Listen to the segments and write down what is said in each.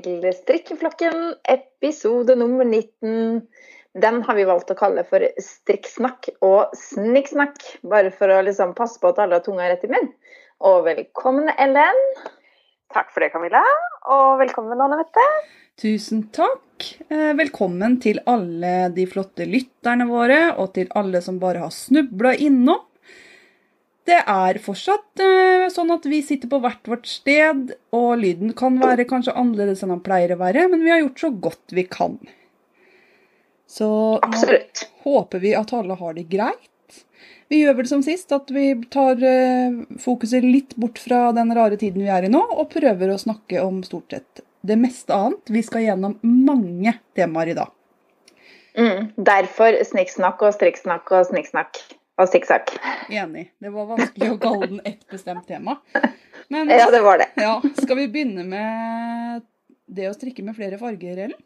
Til Strikkeflokken, episode nummer 19. Den har vi valgt å kalle for strikksnakk og snikksnakk, bare for å liksom passe på at alle har tunga rett i munn. Og velkommen, Ellen. Takk for det, Camilla. Og velkommen, Anne Mette. Tusen takk. Eh, velkommen til alle de flotte lytterne våre, og til alle som bare har snubla innom. Det er fortsatt eh, sånn at vi sitter på hvert vårt sted, og lyden kan være kanskje annerledes enn den pleier å være, men vi har gjort så godt vi kan. Så Absolutt. nå håper vi at alle har det greit. Vi gjør vel som sist, at vi tar eh, fokuset litt bort fra den rare tiden vi er i nå, og prøver å snakke om stort sett det meste annet. Vi skal gjennom mange temaer i dag. Mm, derfor snikksnakk og strikksnakk og snikksnakk og sikksakk. Enig. Det var vanskelig å kalle den ett bestemt tema. Men Ja, det var det. ja, skal vi begynne med det å strikke med flere farger, Ellen?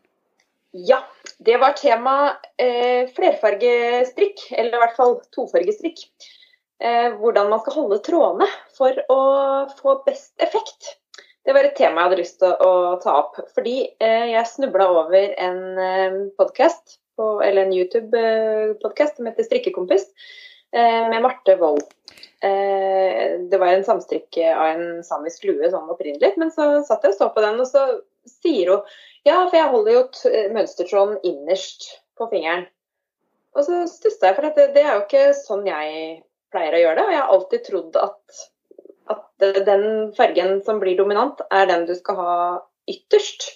Ja, det var tema eh, flerfargestrikk, eller i hvert fall tofargestrikk. Eh, hvordan man skal holde trådene for å få best effekt. Det var et tema jeg hadde lyst til å, ta opp. Fordi eh, jeg snubla over en eh, podkast, eller en YouTube-podkast som heter Strikkekompis, eh, med Marte Wold. Eh, det var en samstrikk av en samisk lue sånn opprinnelig, men så satt jeg og så på den, og så sier hun ja, for jeg holder jo t- mønstertråden innerst på fingeren. Og så stussa jeg, for det, det er jo ikke sånn jeg pleier å gjøre det. Og jeg har alltid trodd at, at den fargen som blir dominant, er den du skal ha ytterst.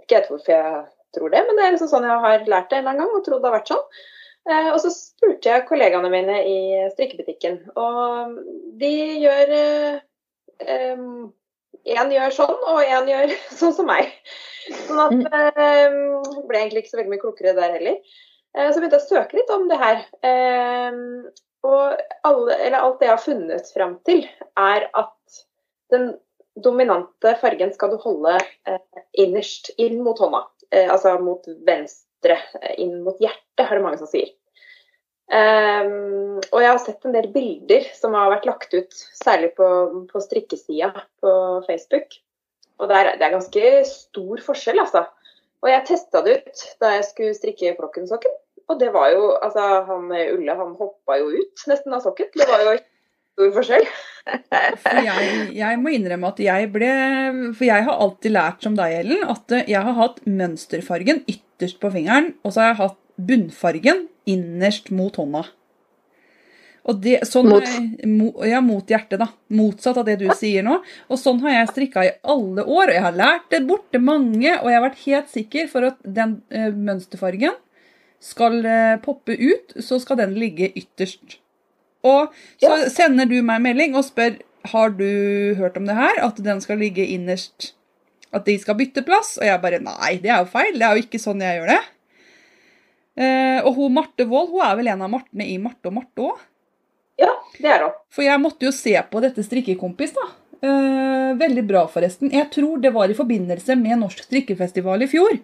Jeg vet ikke hvorfor jeg tror det, men det er liksom sånn jeg har lært det en eller annen gang og trodd det har vært sånn. Eh, og så spurte jeg kollegaene mine i strikkebutikken, og de gjør Én gjør sånn, og én gjør sånn som meg. Sånn at eh, ble egentlig ikke så veldig mye klokere der heller. Eh, så begynte jeg å søke litt om det her. Eh, og alle, eller alt det jeg har funnet fram til, er at den dominante fargen skal du holde eh, innerst, inn mot hånda. Eh, altså mot venstre, eh, inn mot hjertet, er det mange som sier. Um, og jeg har sett en del bilder som har vært lagt ut, særlig på, på strikkesida på Facebook. Og det er, det er ganske stor forskjell, altså. Og jeg testa det ut da jeg skulle strikke flokkensokken. Og det var jo Altså, han Ulle han hoppa jo ut nesten av sokken. Det var jo stor forskjell. For jeg, jeg må innrømme at jeg ble For jeg har alltid lært som deg, Ellen, at jeg har hatt mønsterfargen ytterst på fingeren, og så har jeg hatt bunnfargen innerst mot hånda. Og det, sånn Mot- jeg- ja, mot hjertet, da. Motsatt av det du sier nå. Og sånn har jeg strikka i alle år, og jeg har lært det bort til mange, og jeg har vært helt sikker for at den eh, mønsterfargen skal eh, poppe ut, så skal den ligge ytterst. Og så sender du meg melding og spør har du hørt om det her, at den skal ligge innerst. At de skal bytte plass. Og jeg bare nei, det er jo feil. Det er jo ikke sånn jeg gjør det. Eh, og hun Marte Wold hun er vel en av Martene i Marte og Marte òg. Ja, det er hun. For jeg måtte jo se på dette strikkekompis, da. Eh, veldig bra, forresten. Jeg tror det var i forbindelse med Norsk strikkefestival i fjor.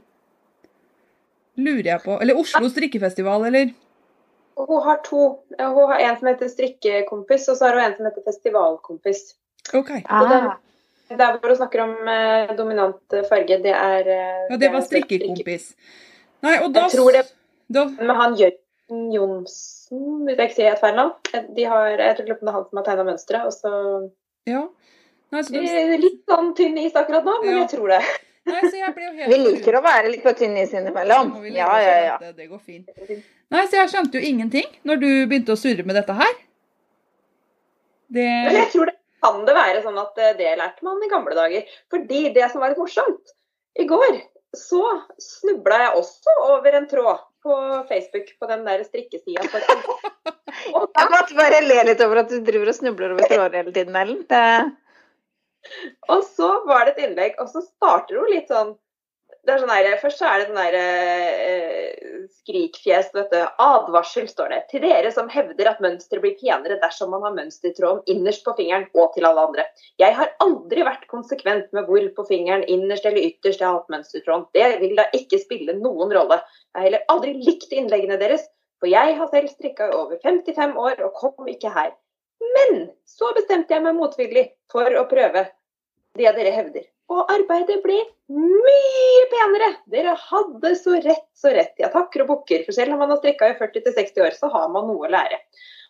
Lurer jeg på. Eller Oslo strikkefestival, eller Hun har to. Hun har en som heter strikkekompis, og så har hun en som heter festivalkompis. OK. Ah, Der hvor hun snakker om eh, dominant farge, det er eh, Ja, det var strikkekompis. Nei, og da, Jeg tror det da Men han Jørgen Johnsen, hvis jeg ikke sier helt feil navn. De har, jeg tror det er han som har tegna mønsteret. Og så Ja. Nei, så, de, Eh, Litt sånn tynn is akkurat nå, men Ja. jeg tror det. nei, så jeg jo helt vi liker å være litt på tynn is innimellom. Ja, ja, ja. Det, Det går fint. Nei, så jeg skjønte jo ingenting når du begynte å surre med dette her. Det Men jeg tror det kan det være sånn at eh, det lærte man i gamle dager. Fordi det som var litt morsomt I går så snubla jeg også over en tråd på Facebook på den der strikkesida. for- Jeg måtte bare le litt over at du driver og snubler over tråder hele tiden, Ellen. Det... Og så var det et innlegg, og så starter hun litt sånn det er sånn der, Først så er det sånn der, eh, skrikfjes. vet du. Advarsel, står det. Til dere som hevder at mønsteret blir penere dersom man har mønstertråden innerst på fingeren, og til alle andre. Jeg har aldri vært konsekvent med hvor på fingeren, innerst eller ytterst, jeg har hatt mønstertråden. Det vil da ikke spille noen rolle. Jeg har heller aldri likt innleggene deres, for jeg har selv strikka i over 55 år og kom ikke her. Men så bestemte jeg meg motvillig for å prøve det dere hevder. Og arbeidet ble mye penere. Dere hadde så rett, så rett. Jeg takker og bukker. For selv om man har strikka i 40-60 år, så har man noe å lære.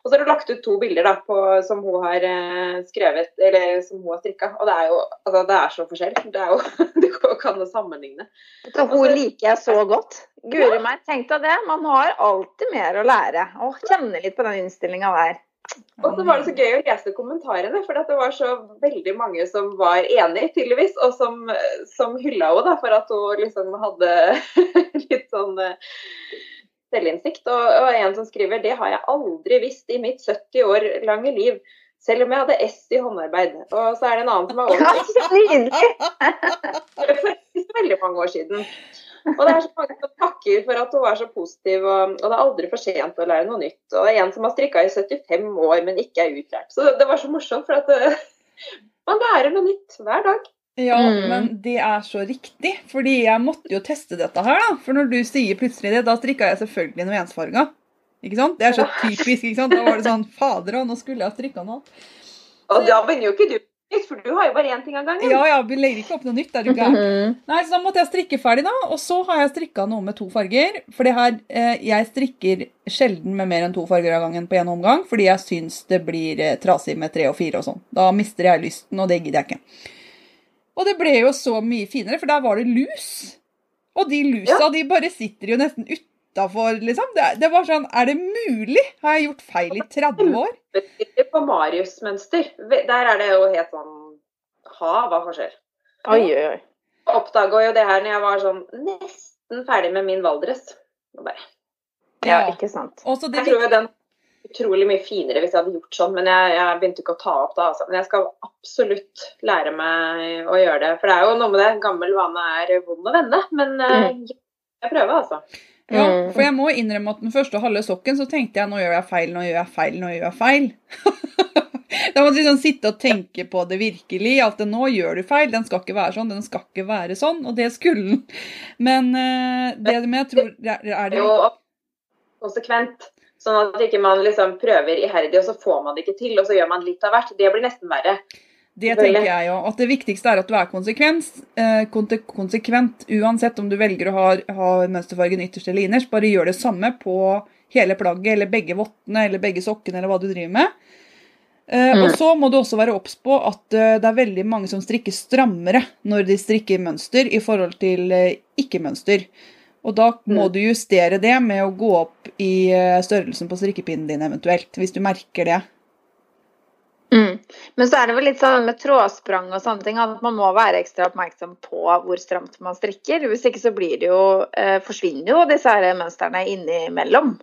Og så har du lagt ut to bilder da, på, som hun har eh, skrevet, eller som hun har strikka. Og det er jo altså, det er så forskjell. Det er jo, det kan jo sammenligne. Så hun liker jeg så godt. Guri meg, tenk deg det. Man har alltid mer å lære. Og kjenne litt på den innstillinga der. Og så var det så gøy å lese kommentarene, for det var så veldig mange som var enig, tydeligvis, og som, som hylla henne for at hun liksom hadde litt sånn eh, selvinnsikt. Og, og, en som skriver det har jeg aldri visst i mitt 70 år lange liv. Selv om jeg hadde S i håndarbeid. Og så er det en annen som har overbevist for veldig mange år siden. Og det er så mange som takker for at hun var så positiv, og, og, det er aldri for sent å lære noe nytt. Og det er en som har strikka i 75 år, men ikke er utlært. Så det var så morsomt, for at det, man lærer noe nytt hver dag. Ja, mm. men det er så riktig, fordi jeg måtte jo teste dette her, da. For når du sier plutselig det, da strikka jeg selvfølgelig noe ensfarga. Ikke sant? Det er så typisk. ikke sant? Da var det sånn Fader, og nå skulle jeg ha strikka noe. Og da begynner jo ikke du for du har jo bare én ting av gangen. Ja, ja, vi legger ikke opp noe nytt. er du gæren. Mhm. Nei, så Da måtte jeg strikke ferdig, da. Og så har jeg strikka noe med to farger. For det her, eh, jeg strikker sjelden med mer enn to farger av gangen på én omgang. Fordi jeg syns det blir eh, trasig med tre og fire og sånn. Da mister jeg lysten, og det gidder jeg ikke. Og det ble jo så mye finere, for der var det lus. Og de lusa, ja. de bare sitter jo nesten ute utafor, liksom. Det, det, var sånn Er det mulig? Har jeg gjort feil i 30 år? På Marius-mønster, der er det jo helt sånn hav av forskjell. Oi, oi, oi. Jeg oppdaga jo det her når jeg var sånn nesten ferdig med min Valdres. Ja, ikke sant. Også det jeg tror jo den utrolig mye finere hvis jeg hadde gjort sånn, men jeg, jeg begynte ikke å ta opp da. Altså. Men jeg skal absolutt lære meg å gjøre det. For det er jo noe med det. Gammel vane er vond å vende. Men eh, mm. jeg prøver, altså. Ja, mm. for jeg må innrømme at den første halve sokken så tenkte jeg nå gjør jeg feil, nå gjør jeg feil, nå gjør jeg feil. da måtte liksom sitte og tenke på det virkelig. At nå gjør du feil, den skal ikke være sånn, den skal ikke være sånn. Og det skulle den. Men uh, det med jeg tror er det Jo konsekvent. Sånn at ikke man liksom prøver iherdig, og så får man det ikke til, og så gjør man litt av hvert. Det blir nesten verre. Det tenker jeg jo. At det viktigste er at du er konsekvent. Eh, konsekvent uansett om du velger å ha, ha mønsterfargen ytterst eller innerst. Bare gjør det samme på hele plagget eller begge vottene eller begge sokkene eller hva du driver med. Eh, mm. Og så må du også være obs på at eh, det er veldig mange som strikker strammere når de strikker mønster i forhold til ikke-mønster. Og da må mm. du justere det med å gå opp i størrelsen på strikkepinnen din eventuelt, hvis du merker det. Mm. Men så er det vel litt sånn med trådsprang og sånne ting at man må være ekstra oppmerksom på hvor stramt man strikker. Hvis ikke så blir det jo, eh, forsvinner jo disse her mønstrene innimellom.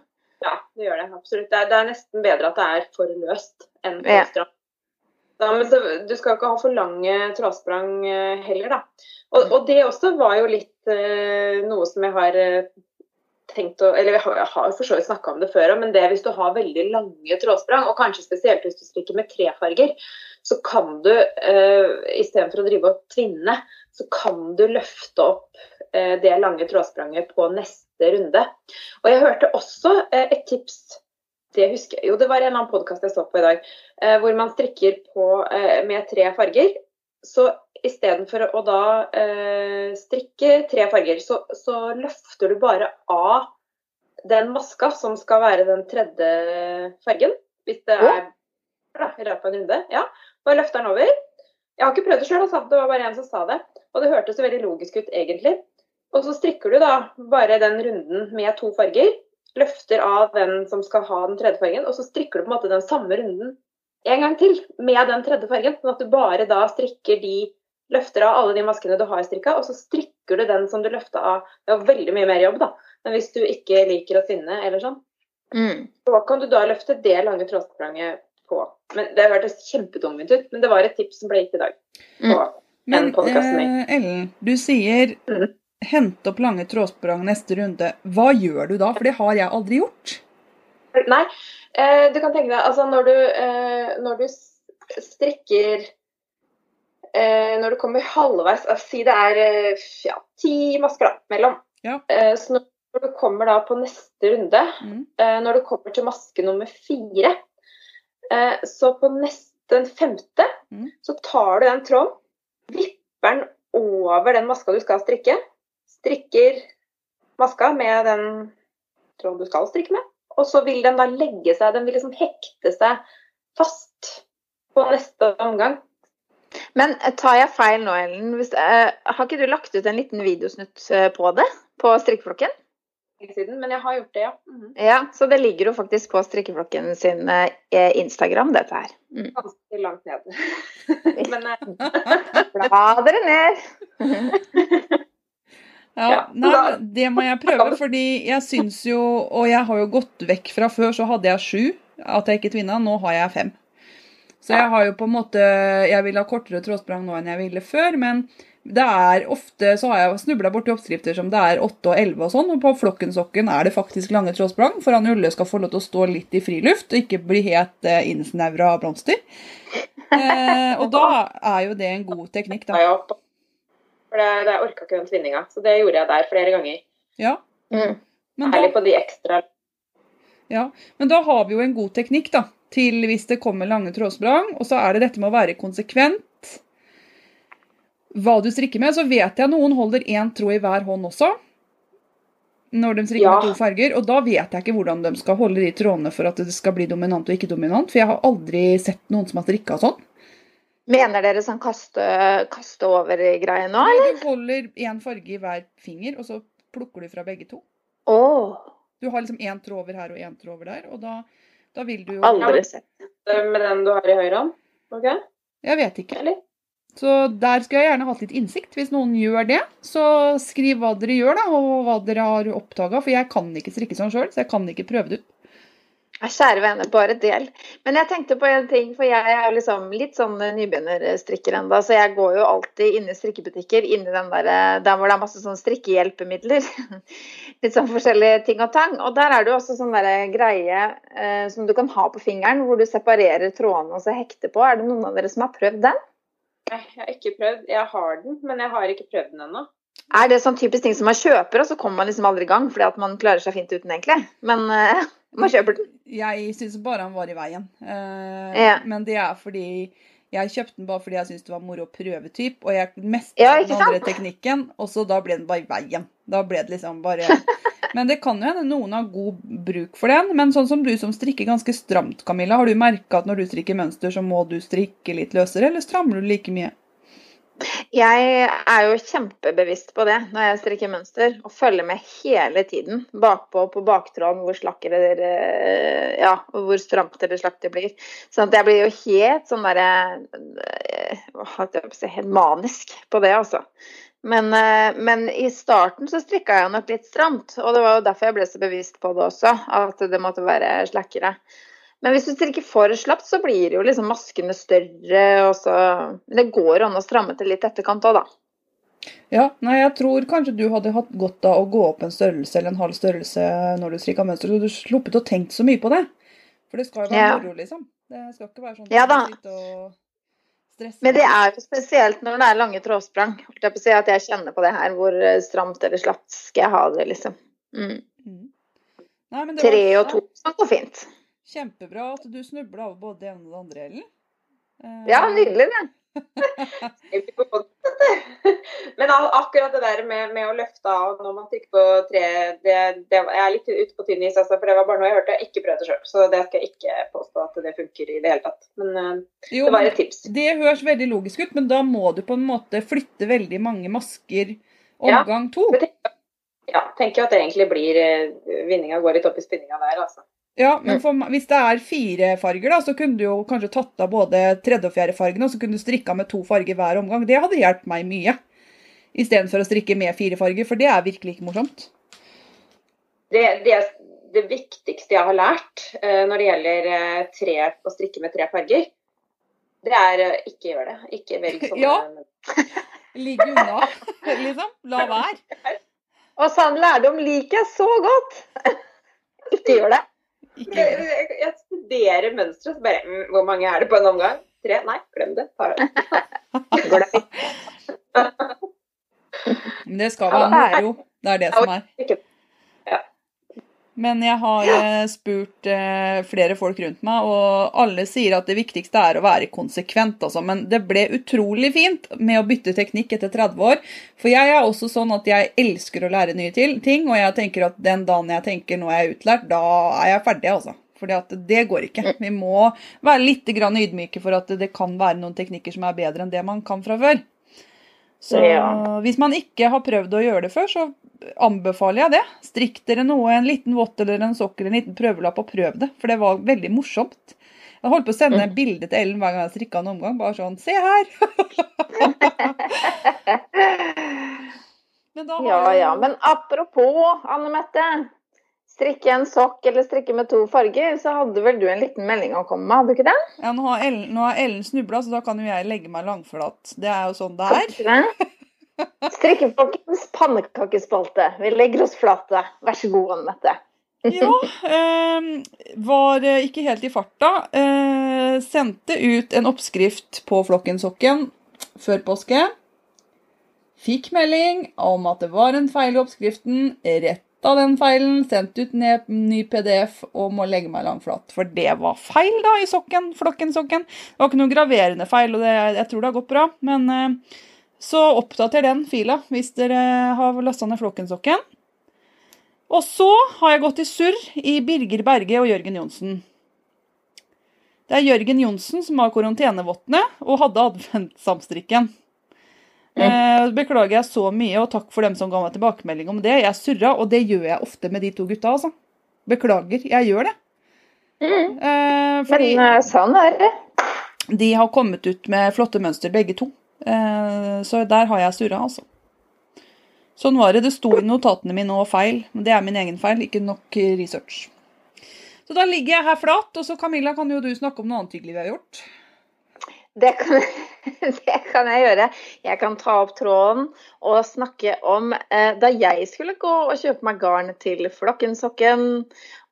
Ja, det gjør det absolutt. Det er, det er, nesten bedre at det er for løst enn for stramt. Ja, men så, du skal ikke ha for lange trådsprang eh, heller, da. Og, og, det også var jo litt eh, noe som jeg har eh, tenkt å Eller jeg har for så vidt snakka om det før men det hvis du har veldig lange trådsprang, og kanskje spesielt hvis du strikker med trefarger, så kan du eh, istedenfor å drive og tvinne, så kan du løfte opp uh, det lange trådspranget på neste runde. Og jeg hørte også uh, et tips det husker jeg. Jo, det var en annen podkast jeg så på i dag, eh, hvor man strikker på, med tre farger. Så istedenfor å da eh, strikke tre farger, så, så, løfter du bare av den maska som skal være den tredje fargen. Hvis det er da, i løpet av en runde. Ja, bare løfter den over. Jeg har ikke prøvd det sjøl, altså. det var bare en som sa det. Og det hørtes veldig logisk ut egentlig. Og så strikker du da bare den runden med to farger. Løfter av den som skal ha den tredje fargen, og så strikker du på en måte den samme runden en gang til med den tredje fargen. Sånn at du bare da strikker de løfter av alle de maskene du har strikka, og så strikker du den som du løfta av. Det var veldig mye mer jobb, da. Men hvis du ikke liker å finne eller sånn, mm. så kan du da løfte det lange trådspranget på. Men Det hørtes kjempetungvint ut, men det var et tips som ble gitt i dag. På Mm. Men eh, Ellen, du sier mm. hente opp lange trådsprang neste runde. Hva gjør du da? For det har jeg aldri gjort. Nei, eh, du kan tenke deg altså når du, eh, når du strikker eh, når du kommer halvveis Si det er eh, ja, ti masker da, mellom. Ja. Eh, så når du kommer da på neste runde, mm. eh, når du kommer til maske nummer fire, eh, så på neste, den femte, mm. så tar du den tråden, vipper den over den maska du skal strikke. Strikker maska med den tråden du skal strikke med. Og så vil den da legge seg, den vil liksom hekte seg fast på neste omgang. Men eh, tar jeg feil nå, Ellen? Hvis, uh, har ikke du lagt ut en liten videosnutt eh, på det? På strikkeflokken? Siden, men jeg har gjort det, ja. Mhm. Ja, så det ligger jo faktisk på strikkeflokken sin uh, Instagram, dette her. Mm. Ganske langt ned. men uh... Bla dere ned! Ja, nei, det må jeg prøve, fordi jeg syns jo Og jeg har jo gått vekk fra før, så hadde jeg sju at jeg ikke tvinna. Nå har jeg fem. Så jeg har jo på en måte Jeg vil ha kortere trådsprang nå enn jeg ville før, men det er ofte så har jeg snubla borti oppskrifter som det er åtte og 11 og sånn, og på flokkensokken er det faktisk lange trådsprang for han Ulle skal få lov til å stå litt i friluft og ikke bli helt eh, innsnevra av blomster. Eh, og da er jo det en god teknikk, da. For det, det orka ikke den tvinninga. Så det gjorde jeg der flere ganger. Ja, Mm. Særlig på de ekstra Ja, men da har vi jo en god teknikk da, til hvis det kommer lange trådsprang, og så er det dette med å være konsekvent. Hva du strikker med, så vet jeg noen holder én tråd i hver hånd også. Når de strikker Ja. med to farger, og da vet jeg ikke hvordan de skal holde de trådene for at det skal bli dominant og ikke dominant, for jeg har aldri sett noen som har strikka sånn. Mener dere sånn kaste, kaste over-greie nå, eller? Du holder én farge i hver finger, og så plukker du fra begge to. Oh. Du har liksom én tråd over her og én tråd over der, og da, da vil du jo aldri sett. med den du har i høyre hånd. Ok? Jeg vet ikke. Eller? Så der skulle jeg gjerne hatt litt innsikt. Hvis noen gjør det, så skriv hva dere gjør, da, og hva dere har oppdaga. For jeg kan ikke strikke sånn sjøl, så jeg kan ikke prøve det ut. Kjære vene, bare del. Men jeg tenkte på en ting, for jeg er jo liksom litt sånn nybegynnerstrikker enda, så jeg går jo alltid inn i strikkebutikker, inn i den der, der hvor det er masse sånn strikkehjelpemidler. litt sånn forskjellige ting og tang. Og der er det jo også sånn der greie eh, som du kan ha på fingeren, hvor du separerer trådene og så hekter på. Er det noen av dere som har prøvd den? Nei, jeg har ikke prøvd. Jeg har den, men jeg har ikke prøvd den ennå. Er det sånn typisk ting som man kjøper, og så kommer man liksom aldri i gang fordi at man klarer seg fint uten, egentlig? Men eh, man kjøper den. Jeg syns bare han var i veien. Eh, Ja. Men det er fordi jeg kjøpte den bare fordi jeg syntes det var moro å prøve typ, og jeg mestra Ja, den andre teknikken, og så da ble den bare i veien. Da ble det liksom bare Men det kan jo hende noen har god bruk for den. Men sånn som du som strikker ganske stramt, Camilla, har du merka at når du strikker mønster, så må du strikke litt løsere, eller strammer du like mye? Jeg er jo kjempebevisst på det når jeg strikker mønster, og følger med hele tiden bakpå på baktråden hvor slakker, eh, ja, hvor stramt eller slakt det blir. Sånn jeg blir jo helt sånn derre eh, Helt manisk på det, altså. Men, eh, men i starten så strikka jeg nok litt stramt, og det var jo derfor jeg ble så bevisst på det også, at det måtte være slakkere. Men hvis du strikker for slapt, så blir jo liksom maskene større. Og så... Men det går an å stramme til litt etterkant òg, da. Ja, nei, jeg tror kanskje du hadde hatt godt av å gå opp en størrelse eller en halv størrelse når du strikka mønster, så du sluppet å tenke så mye på det. For det skal jo være Ja. moro, liksom. Det skal ikke være sånn Ja da. Men det er jo spesielt når det er lange trådsprang. Holdt jeg på å si at jeg kjenner på det her. Hvor eh, stramt eller slapt skal jeg ha det, liksom. Mm. Mm. Nei, men det Tre var og to sånn gå fint. Kjempebra at du snubla over både det ene og det andre, Ellen. Uh... Ja, nydelig det. Men akkurat det der med, med å løfte av når man trykker på tre, det, det, jeg er litt ute på tynn is, altså, for det var bare noe jeg hørte. Jeg ikke prøvd det sjøl, så det skal jeg ikke påstå at det funker i det hele tatt. Men eh, Jo, det var et tips. det høres veldig logisk ut, men da må du på en måte flytte veldig mange masker omgang to. Ja, tenker jeg- at det egentlig blir eh, Vinninga går litt opp i spinninga der, altså. Ja, men for, hvis det er fire farger, da, så kunne du jo kanskje tatt av både tredje og fjerde fargen, og så kunne du strikka med to farger hver omgang. Det hadde hjulpet meg mye. Istedenfor å strikke med fire farger, for det er virkelig ikke morsomt. Det, det, det viktigste jeg har lært eh, når det gjelder eh, tre, å strikke med tre farger, det er eh, ikke gjør det. Ikke velg sånn. Ja. Ligg unna, liksom. La være. Og sann lærdom liker jeg så godt! Ikke gjør det. Jeg, jeg, jeg studerer mønsteret, så bare mm, Hvor mange er det på en omgang? Tre? Nei, glem det. Ta det. Går det skal være moro. Det er det som er. Men jeg har eh, spurt eh, flere folk rundt meg, og alle sier at det viktigste er å være konsekvent. Altså. Men det ble utrolig fint med å bytte teknikk etter 30 år. For jeg er også sånn at jeg elsker å lære nye ting, og jeg tenker at den dagen jeg tenker nå er jeg utlært, da er jeg ferdig, altså. Fordi at det går ikke. Vi må være litt grann ydmyke for at det kan være noen teknikker som er bedre enn det man kan fra før. Så Ja. hvis man ikke har prøvd å gjøre det før, så anbefaler jeg det. Strikk dere noe, en liten vott eller en sokk eller en liten prøvelapp, og prøv det. For det var veldig morsomt. Jeg holdt på å sende Mm. bilde til Ellen hver gang jeg strikka en omgang. Bare sånn Se her! Ja ja. Men apropos, Anne Mette. Strikke en sokk eller strikke med to farger, så hadde vel du en liten melding å komme med, hadde du ikke det? ja, nå har Ellen, nå har Ellen snubla, så da kan jo jeg legge meg langflat. Det er jo sånn det er. Strikkefolkens pannekakespalte. Vi legger oss flate. Vær så god, Anne. Ja, eh, var ikke helt i farta. Eh, sendte ut en oppskrift på Flokkensokken før påske. Fikk melding om at det var en feil i oppskriften. Retta den feilen, sendt ut ned ny PDF og må legge meg langflat. For det var feil da i sokken, Flokkensokken. Det var ikke noe graverende feil, og det, jeg tror det har gått bra. Men eh, så oppdater den fila hvis dere har lasta ned Flokkensokken. Og så har jeg gått i surr i Birger Berge og Jørgen Johnsen. Det er Jørgen Johnsen som har karantenevottene og hadde adventsamstrikken. Eh, beklager jeg så mye, og takk for dem som ga meg tilbakemelding om det. Jeg surra, og det gjør jeg ofte med de to gutta, altså. Beklager, jeg gjør det. Mm. Eh, fordi Men eh, sånn er det. de har kommet ut med flotte mønster, begge to. Eh, så der har jeg surra, altså. Sånn var det. Det sto i notatene mine òg feil. Men det er min egen feil, ikke nok research. Så da ligger jeg her flat, og så Camilla kan jo du snakke om noe annet hyggelig vi har gjort. Det kan, det kan jeg gjøre. Jeg kan ta opp tråden og snakke om eh, da jeg skulle gå og kjøpe meg garn til Flokkensokken.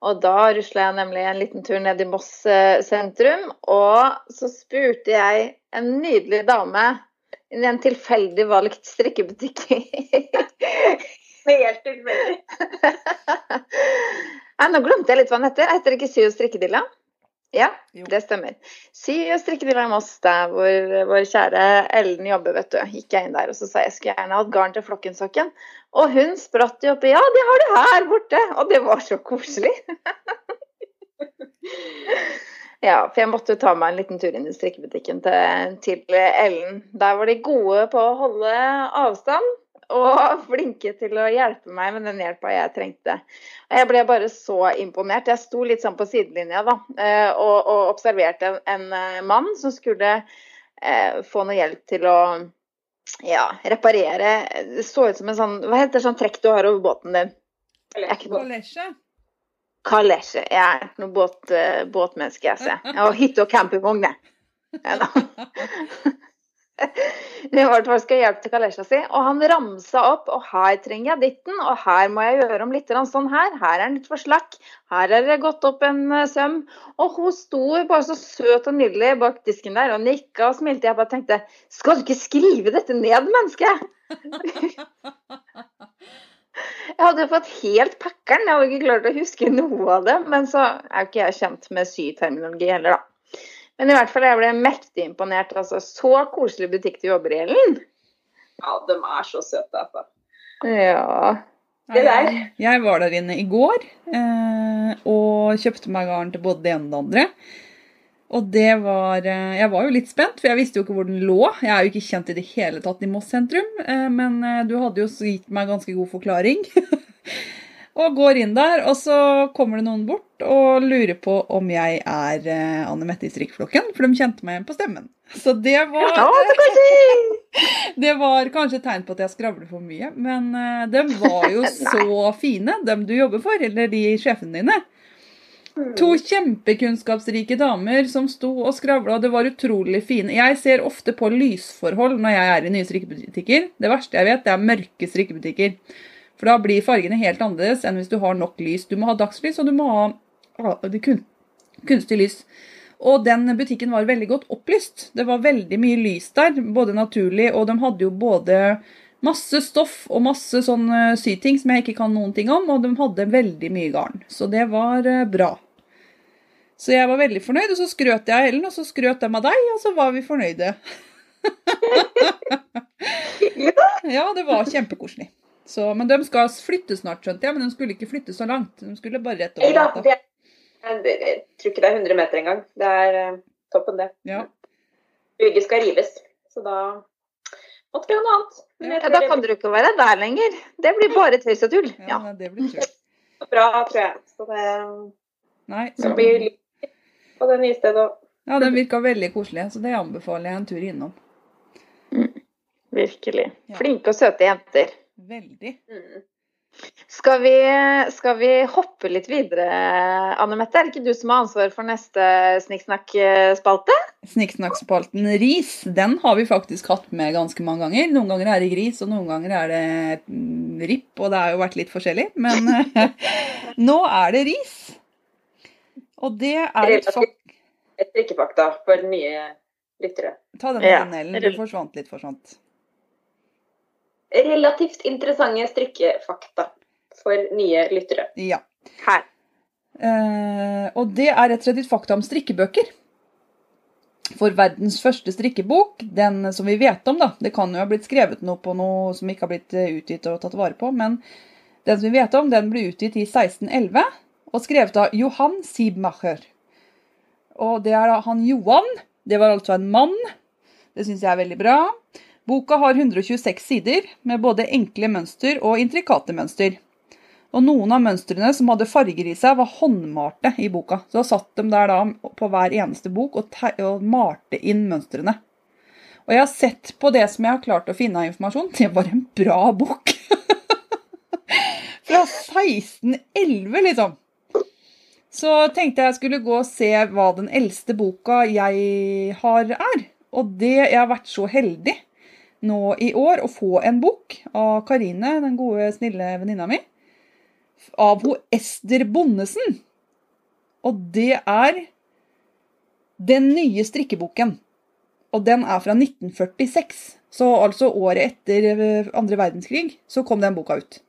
Og da rusla jeg nemlig en liten tur ned i Moss eh, sentrum. Og så spurte jeg en nydelig dame en tilfeldig valgt strikkebutikk. Helt tilfeldig. Nei, nå glemte jeg litt hva den heter. Heter det ikke Sy og strikkedilla? Ja, Jo. det stemmer. Sy og strikkedilla i Moss, der hvor vår kjære Ellen jobber, vet du. Gikk jeg inn der og så sa jeg skulle gjerne hatt garn til Flokkensokken. Og hun spratt jo oppi ja, de har det her borte. Og det var så koselig. Ja, for jeg måtte jo ta meg en liten tur inn i strikkebutikken til, til Ellen. Der var de gode på å holde avstand og flinke til å hjelpe meg med den hjelpa jeg trengte. Jeg ble bare så imponert. Jeg sto litt sånn på sidelinja da, eh, og, og observerte en, en eh, mann som skulle eh, få noe hjelp til å ja, reparere Det så ut som en sånn Hva heter sånn trekk du har over båten din? Jeg er ikke. Jeg er ikke noe båt, eh, båtmenneske, jeg ser. Jeg har hytte og campingvogn, jeg. Det var fall skal hjelpe til kalesja si, og han ramsa opp. Og her trenger jeg ditten, og her må jeg gjøre om litt sånn her. Her er den litt for slakk. Her er det gått opp en eh, søm. Og hun sto bare så søt og nydelig bak disken der og nikka og smilte. Jeg bare tenkte Skal du ikke skrive dette ned, menneske? Jeg hadde jo fått helt pakkeren. Jeg hadde ikke klart å huske noe av det. Men så er jo ikke jeg kjent med syterminologi heller, da. Men i hvert fall, jeg ble mektig imponert. Altså, så koselig butikk du jobber i, Ellen. Ja, de er så søte, altså. Ja. Det der. Jeg var der inne i går eh, og kjøpte meg garn til både det ene og det andre. Og det var eh, Jeg var jo litt spent, for jeg visste jo ikke hvor den lå. Jeg er jo ikke kjent i det hele tatt i Moss sentrum, eh, men eh, du hadde jo gitt meg ganske god forklaring. og går inn der, og så kommer det noen bort og lurer på om jeg er Anne Mette i strikkflokken, for de kjente meg igjen på stemmen. Så det var det var kanskje et tegn på at jeg skravler for mye, men de var jo så fine, dem du jobber for, eller de sjefene dine. To kjempekunnskapsrike damer som sto og skravla, det var utrolig fine. Jeg ser ofte på lysforhold når jeg er i nye strikkebutikker. Det verste jeg vet, det er mørke strikkebutikker. For da blir fargene helt annerledes enn hvis du har nok lys. Du må ha dagslys, og du må ha kunstig lys. Og den butikken var veldig godt opplyst. Det var veldig mye lys der, både naturlig, og de hadde jo både Masse stoff og masse sånn syting som jeg ikke kan noen ting om, og de hadde veldig mye garn. Så det var eh, bra. Så jeg var veldig fornøyd, og så skrøt jeg av Ellen, og så skrøt de av deg, og så var vi fornøyde. ja, det var kjempekoselig. Men de skal flytte snart, skjønte jeg, men de skulle ikke flytte så langt. De skulle bare rett over gata. det jeg tror ikke det er 100 meter engang. Det er eh, toppen, det. Ja. Bygget skal rives, så da måtte vi ha noe annet. Men jeg Ja, da kan dere ikke være der lenger. Det blir bare tøys og tull. Ja, Ja. det blir tull. bra, tror jeg. Så det Nei, så, skal bli litt på det nye stedet òg. ja, den virka veldig koselig, så det anbefaler jeg en tur innom. Virkelig. Ja. Flinke og søte jenter. Veldig. Mm. Skal vi, skal vi hoppe litt videre, Anne Mette? Er det ikke du som har ansvar for neste Snikksnakk-spalte? Snikksnakkspalten ris, den har vi faktisk hatt med ganske mange ganger. Noen ganger er det gris, og noen ganger er det mm, ripp, og det har jo vært litt forskjellig. Men nå er det ris. Og det er et fak... Et drikkefakta for nye lyttere. Ta den Ja. igjen, Ellen. Du forsvant litt, forsvant. Relativt interessante strikkefakta for nye lyttere. Ja. Her. Eh, og det er rett og slett et fakta om strikkebøker. For verdens første strikkebok, den som vi vet om, da Det kan jo ha blitt skrevet noe på noe som ikke har blitt eh, utgitt og tatt vare på, men den som vi vet om, den ble utgitt i 1611 og skrevet av Johan Siebmacher. Og det er da han Johan. Det var altså en mann. Det syns jeg er veldig bra. Boka har 126 sider, med både enkle mønster og intrikate mønster. Og noen av mønstrene som hadde farger i seg, var håndmalte i boka. Så da satt de der da på hver eneste bok og, og malte inn mønstrene. Og jeg har sett på det som jeg har klart å finne av informasjon. Det var en bra bok. Fra 1611, liksom. Så tenkte jeg jeg skulle gå og se hva den eldste boka jeg har, er. Og det Jeg har vært så heldig nå i år å få en bok av Karine, den gode, snille venninna mi av ho Ester Bondesen. Og det er den nye strikkeboken. Og den er fra 1946. Så altså året etter eh, andre verdenskrig så kom den boka ut.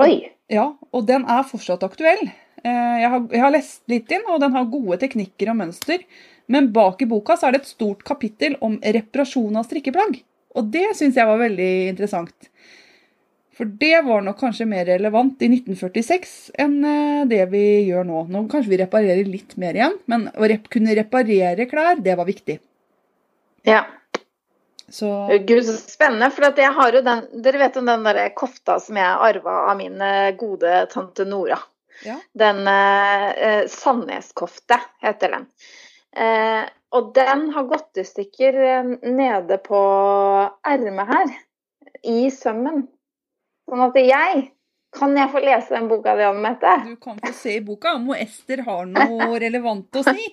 Oi. Ja, og den er fortsatt aktuell. Eh, Jeg har, jeg har lest litt inn, og den har gode teknikker og mønster. Men bak i boka så er det et stort kapittel om reparasjon av strikkeplagg. Og det syns jeg var veldig interessant. For det var nok kanskje mer relevant i 1946 enn eh, det vi gjør nå. Nå kanskje vi reparerer litt mer igjen, men å rep kunne reparere klær, det var viktig. Ja. Så Gud, så spennende. For at jeg har jo den Dere vet om den der kofta som jeg arva av min eh, gode tante Nora. Ja. Den eh, eh, Sandneskofte heter den. Eh, og den har gått i stykker eh, nede på ermet her, i sømmen. Sånn at jeg Kan jeg få lese den boka di, Anne Mette? du kan få se i boka om Ester har noe relevant å si.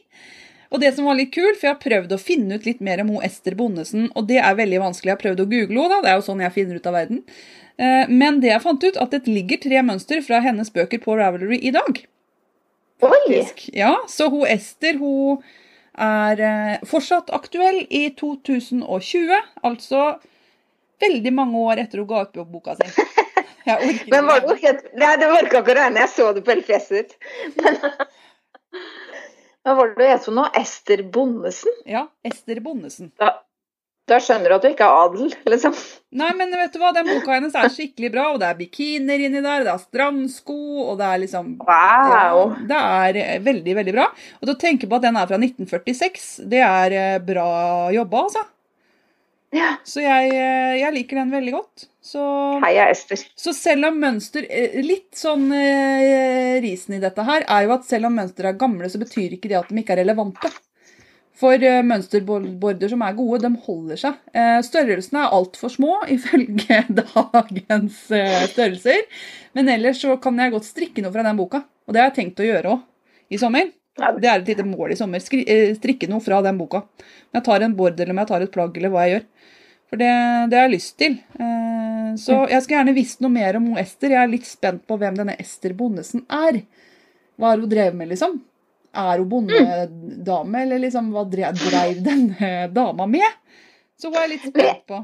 Og det som var litt kult, for jeg har prøvd å finne ut litt mer om Ester Bondesen, og det er veldig vanskelig. Jeg har prøvd å google henne. Det er jo sånn jeg finner ut av verden. Eh, Men det jeg fant ut, at det ligger tre mønster fra hennes bøker på Ravelry i dag. Oi! Ja, så hun Ester hun er eh, fortsatt aktuell i 2020. Altså veldig mange år etter hun ga ut boka si. Jeg orker ikke Men var det helt Nei, det var ikke akkurat regne. Jeg så det på hele fjeset ditt. Men, men var det du het for noe? Ester Bondesen? Ja, Ester Bondesen. Da, da skjønner du at du ikke er adel, liksom. Nei, men vet du hva, den boka hennes er skikkelig bra, og det er bikinier inni der, det er strandsko, og det er liksom Wow! Det er eh, veldig, veldig bra. Og å tenke på at den er fra 1946, det er eh, bra jobba, altså. Ja. Så jeg, eh, jeg liker den veldig godt. Så, Heia Ester. så selv om mønster Litt sånn risen i dette her er jo at selv om mønster er gamle, så betyr ikke det at de ikke er relevante. For eh, mønsterborder som er gode, de holder seg. Eh, størrelsene er altfor små ifølge dagens eh, størrelser. Men ellers så kan jeg godt strikke noe fra den boka. Og det har jeg tenkt å gjøre òg i sommer. Det er et lite mål i sommer. Strikke noe fra den boka. Om jeg tar en bord eller om jeg tar et plagg eller hva jeg gjør. For det, det har jeg lyst til. Så jeg skulle gjerne visst noe mer om Ester. Jeg er litt spent på hvem denne Ester Bondesen er. Hva har hun drevet med, liksom? Er hun bondedame, eller liksom hva drev, dreiv denne dama med? Så var jeg litt spent på.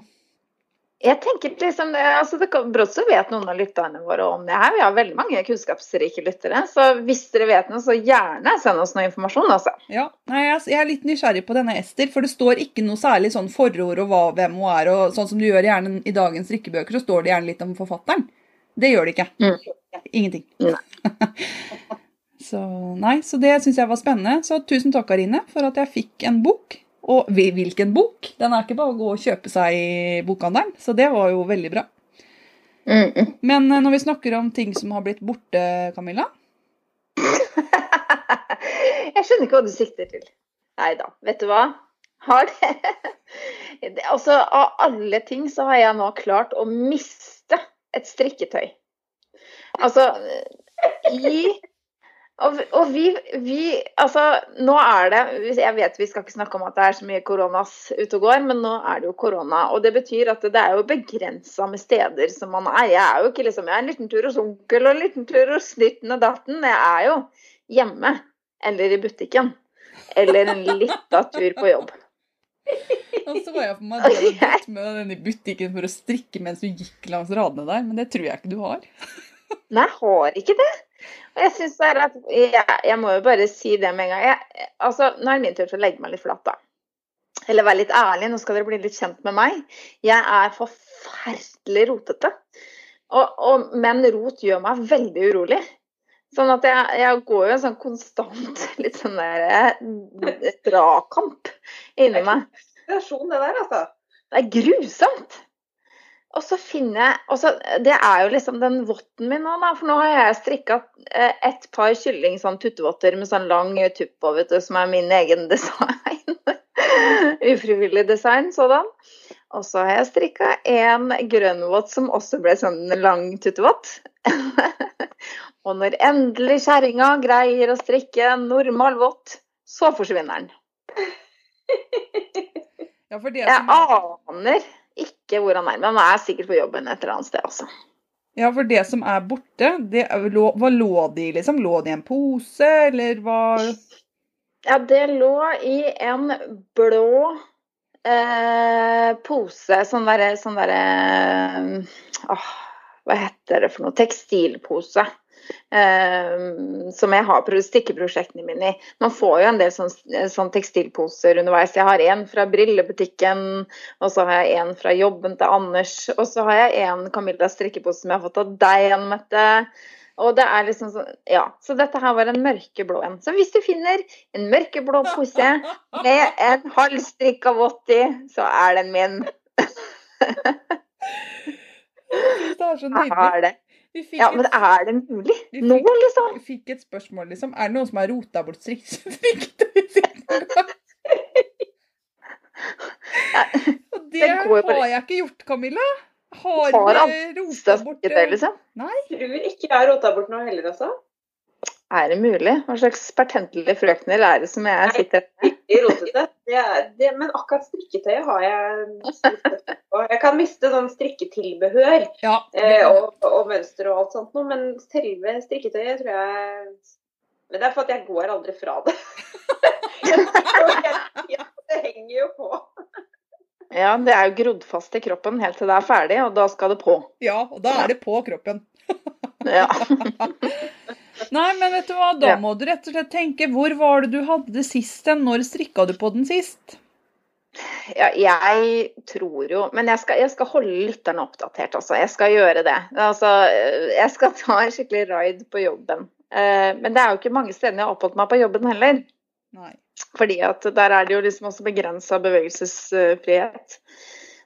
Jeg tenker liksom, altså det Brått så vet noen av lytterne våre om det her. Vi har veldig mange kunnskapsrike lyttere. Så hvis dere vet noe, så gjerne send oss noe informasjon, altså. Ja, Nei, jeg er litt nysgjerrig på denne Ester, for det står ikke noe særlig sånn forord og hva, hvem hun er. og Sånn som du gjør gjerne i dagens drikkebøker, så står det gjerne litt om forfatteren. Det gjør det ikke. Mm. Ingenting. Nei. så nei, så det syns jeg var spennende. Så tusen takk, Karine, for at jeg fikk en bok. Og hvilken bok? Den er ikke bare å gå og kjøpe seg i bokhandelen, så det var jo veldig bra. Mm, mm. Men eh, når vi snakker om ting som har blitt borte, Camilla Jeg skjønner ikke hva du sikter til. Nei da, vet du hva? Har det Det- Altså, av alle ting så har jeg nå klart å miste et strikketøy. Altså i og, og vi, vi Altså, nå er det Jeg vet vi skal ikke snakke om at det er så mye koronas ute og går, men nå er det jo korona. Og det betyr at det er jo begrensa med steder som man er. Jeg er jo ikke liksom Jeg er en liten tur hos onkel og en liten tur hos snitten og datten. Jeg er jo hjemme. Eller i butikken. Eller en lita tur på jobb. Og så var jeg for meg at du hadde gått med den i butikken for å strikke mens du gikk langs radene der, men det tror jeg ikke du har. Nei, jeg har ikke det. Jeg synes det er at jeg, jeg må jo bare si det med en gang. Jeg, altså, nå er det min tur til å legge meg litt flat, da. Eller være litt ærlig, nå skal dere bli litt kjent med meg. Jeg er forferdelig rotete. Og, og, men rot gjør meg veldig urolig. Sånn at jeg, jeg går jo en sånn konstant litt sånn der eh, dragkamp inni meg. Det der, altså. Det er grusomt. Og så finner jeg og så, Det er jo liksom den votten min nå, da. For nå har jeg strikka eh, et par kylling sånn tuttevotter med sånn lang tupp på, vet du, som er min egen design. Ufrivillig design sådan. Og så har jeg strikka en grønnvott som også ble sånn lang tuttevott. og når endelig kjerringa greier å strikke en normal vott, så forsvinner den. Ja, for det som Jeg aner ikke hvor han er, men han er sikkert på jobben et eller annet sted, altså. ja, for det som er borte, det hva lå de liksom? Lå de i en pose, eller hva Ja, det lå i en blå eh, pose, sånn derre sånn der, åh, Hva heter det for noe? Tekstilpose. Eh, som jeg har stikkeprosjektene mine i. Man får jo en del sånn, sånn tekstilposer underveis. Jeg har en fra brillebutikken, og så har jeg en fra jobben til Anders. Og så har jeg en Camilla strikkepose som jeg har fått av deg, Anne Mette. Og det er liksom sånn, ja, Så dette her var en mørkeblå en. Så hvis du finner en mørkeblå pose med en halvstrikka vott i, så er den min. Det er så nydelig. Det? Vi fikk, Ja, et, men er det mulig? Fikk, Nå, liksom? vi fikk et spørsmål, liksom. Er det noen som har rota bort strikk- strikketøyet sitt? Og det har jeg ikke gjort, Camilla. Har Har vi rota bort det, liksom? Tror ikke jeg har rota bort noe heller, altså. Er det mulig? Hva slags pertentlige frøkner er det som jeg sitter Veldig rotete. Det er, det, men akkurat strikketøyet har jeg mistet støtte på. Jeg kan miste sånn strikketilbehør Ja, eh, og, og mønster og alt sånt noe, men selve strikketøyet tror jeg Men det er for at jeg går aldri fra det. det henger jo på. Ja, det er jo grodd fast i kroppen helt til det er ferdig, og da skal det på. ja, og da er det på kroppen. Ja. Nei, men vet du hva, da Ja. må du rett og slett tenke hvor var det du hadde det sist hen? Når strikka du på den sist? ja jeg tror jo Men jeg skal, jeg skal holde lytterne oppdatert, altså. Jeg skal gjøre det. Altså, jeg skal ta en skikkelig ride på jobben. Eh, Men det er jo ikke mange stedene jeg har oppholdt meg på jobben heller. Nei. Fordi at der er det jo liksom også begrensa bevegelsesfrihet.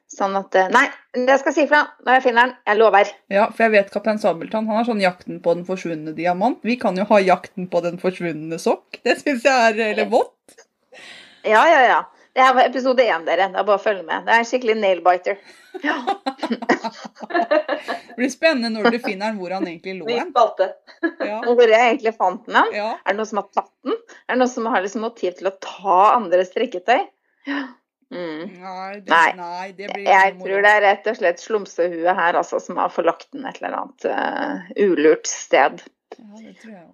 Sånn at eh, Nei, jeg skal si ifra når jeg finner den. Jeg lover. Ja, for jeg vet Kaptein Sabeltann han har sånn 'Jakten på den forsvunne diamant'. Vi kan jo ha 'Jakten på den forsvunne sokk'. Det syns jeg er eller vått. Ja, ja, ja. Det var episode én, dere. Det er bare å følge med. Det er en skikkelig nail-biter. Ja. Det blir spennende når du finner den, hvor han egentlig lå hen. Ja, hvor jeg egentlig fant den hen. ja. Er det noen som har tatt den? Er det noen som har liksom motiv til å ta andres strikketøy? Mm. Nei, det, Nei. nei, det blir Jeg tror det er rett og slett slumsehuet her altså, som har forlagt den et eller annet uh, ulurt sted. Ja, det tror jeg.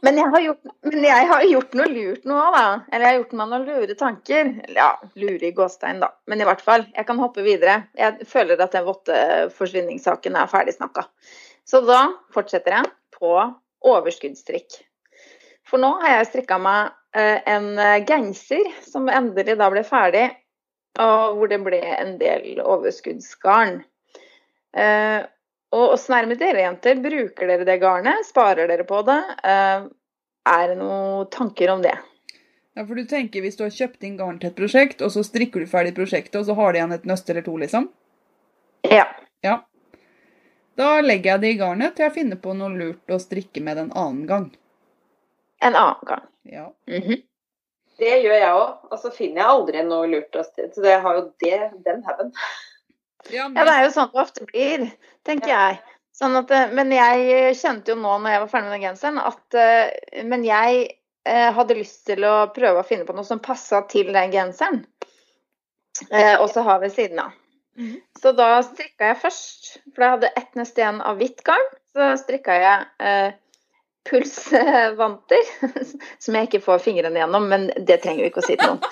Men jeg har gjort, men jeg har gjort noe lurt nå, da. Eller jeg har gjort meg noen lure tanker. Ja, lure i gåstein, da. Men i hvert fall, jeg kan hoppe videre. Jeg føler at den våtteforsvinningssaken er ferdig snakka. Så da fortsetter jeg på overskuddstrikk. For nå har jeg strikka meg en eh, genser som endelig da ble ferdig, og hvor det ble en del overskuddsgarn. Eh, og åssen er det med dere jenter? Bruker dere det garnet? Sparer dere på det? Eh, er det noen tanker om det? Ja, for du tenker hvis du har kjøpt inn garn til et prosjekt, og så strikker du ferdig prosjektet, og så har du igjen et nøst eller to, liksom? Ja. Ja. Da legger jeg det i garnet til jeg finner på noe lurt å strikke med en annen gang. En annen gang. Ja. Mhm. Det gjør jeg òg. Og så finner jeg aldri noe lurt å si. Så det har jo det, den haugen. Ja, Ja, det er jo sånn det ofte blir, tenker jeg. Sånn at, eh, men jeg kjente jo nå når jeg var ferdig med den genseren, at eh, Men jeg eh, hadde lyst til å prøve å finne på noe som passa til den genseren. Eh, og så har ved siden av. Mhm. Så da strikka jeg først, for jeg hadde ett neste igjen av hvitt garn. Så strikka jeg eh, pulsvanter, som jeg ikke får fingrene gjennom, men det trenger vi ikke å si til noen.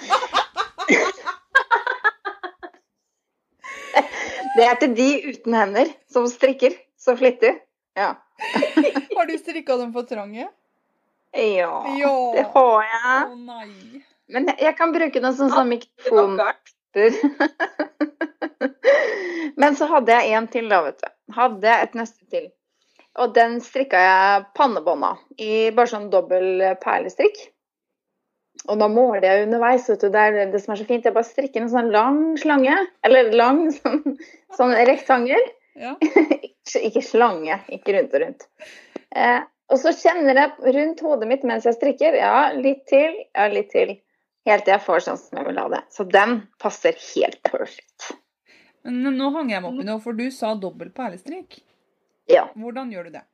Det er til de uten hender som strikker så flittig. Ja. Har du strikka dem for trange? Ja, Ja. det har jeg. Å nei. Men jeg- kan bruke den som sånn Det mikrofon. Men så hadde jeg en til, da, vet du. Hadde jeg et neste til. Og den strikka jeg pannebånda i bare sånn dobbel perlestrikk. Og da måler jeg underveis, vet du. Det er det som er så fint. Jeg bare strikker en sånn lang slange. Eller lang sånn, sånn rektangel. Ja. Ikke slange, ikke rundt og rundt. Eh, og så kjenner jeg rundt hodet mitt mens jeg strikker. Ja, litt til, ja, litt til. Helt til jeg får sånn som jeg vil ha det. Så den passer helt perfekt. Men nå hang jeg meg opp i noe, for du sa dobbel perlestrikk. Ja. Hvordan gjør du det?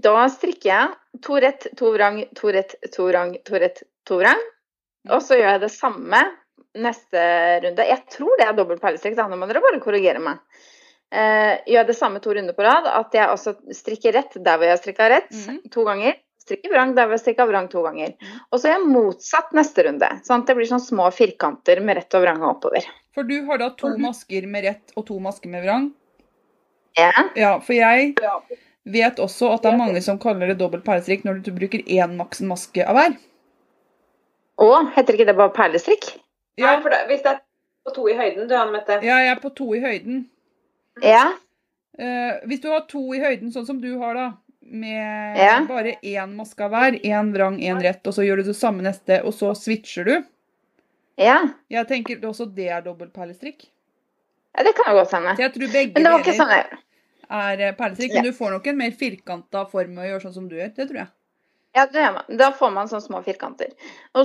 Da strikker jeg to rett, to vrang, to rett, to vrang, to rett, to vrang. Og så gjør jeg det samme neste runde. Jeg tror det er dobbel perlestrikk, da. Nå må dere bare korrigere meg. Eh, gjør det samme to runder på rad. At jeg også strikker rett der hvor jeg har strikka rett Mhm. to ganger. Strikker vrang der hvor jeg strikka vrang to ganger. Og så gjør jeg motsatt neste runde. Sånn at det blir sånn små firkanter med rett og vrang og oppover. For du har da to masker med rett og to masker med vrang. Ja. Ja, for jeg vet også at det er mange som kaller det dobbelt perlestrikk når du bruker én maksen maske av hver. Å, heter ikke det bare perlestrikk? Nei, Ja, for det, hvis det er på to i høyden, du, Anne Mette. ja, jeg er på to i høyden. Ja. Uh, hvis du har to i høyden, sånn som du har da, med Ja. bare én maske av hver, én vrang, én rett, og så gjør du det samme neste, og så switcher du. Ja. Jeg tenker også det er dobbelt perlestrikk. Ja det kan jo godt hende. Jeg tror begge Men det var ikke sånn jeg er perletrikk, perlestrikk, men du får nok en mer firkanta form med å gjøre sånn som du gjør. Det tror jeg. Ja, det gjør man. Da får man sånne små firkanter.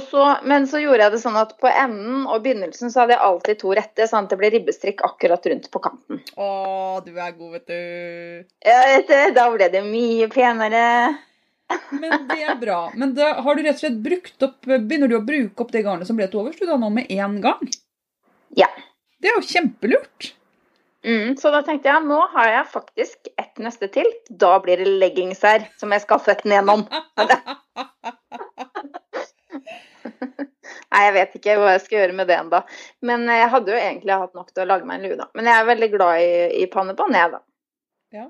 Så, men så gjorde jeg det sånn at på enden og begynnelsen så hadde jeg alltid to rette, sånn at det ble ribbestrikk akkurat rundt på kanten. Å, du er god, vet du. Ja, vet du, da ble det mye penere. Men det er bra. Men da har du rett og slett brukt opp Begynner du å bruke opp det garnet som ble til overs du da nå med én gang? Ja. Det er jo kjempelurt. Mm, så da tenkte jeg nå har jeg faktisk ett neste til. Da blir det leggings her som jeg skal ned gjennom. Nei, jeg vet ikke hva jeg skal gjøre med det ennå. Men jeg hadde jo egentlig hatt nok til å lage meg en lue, da. Men jeg er veldig glad i, i pannebånd, jeg, da. Ja.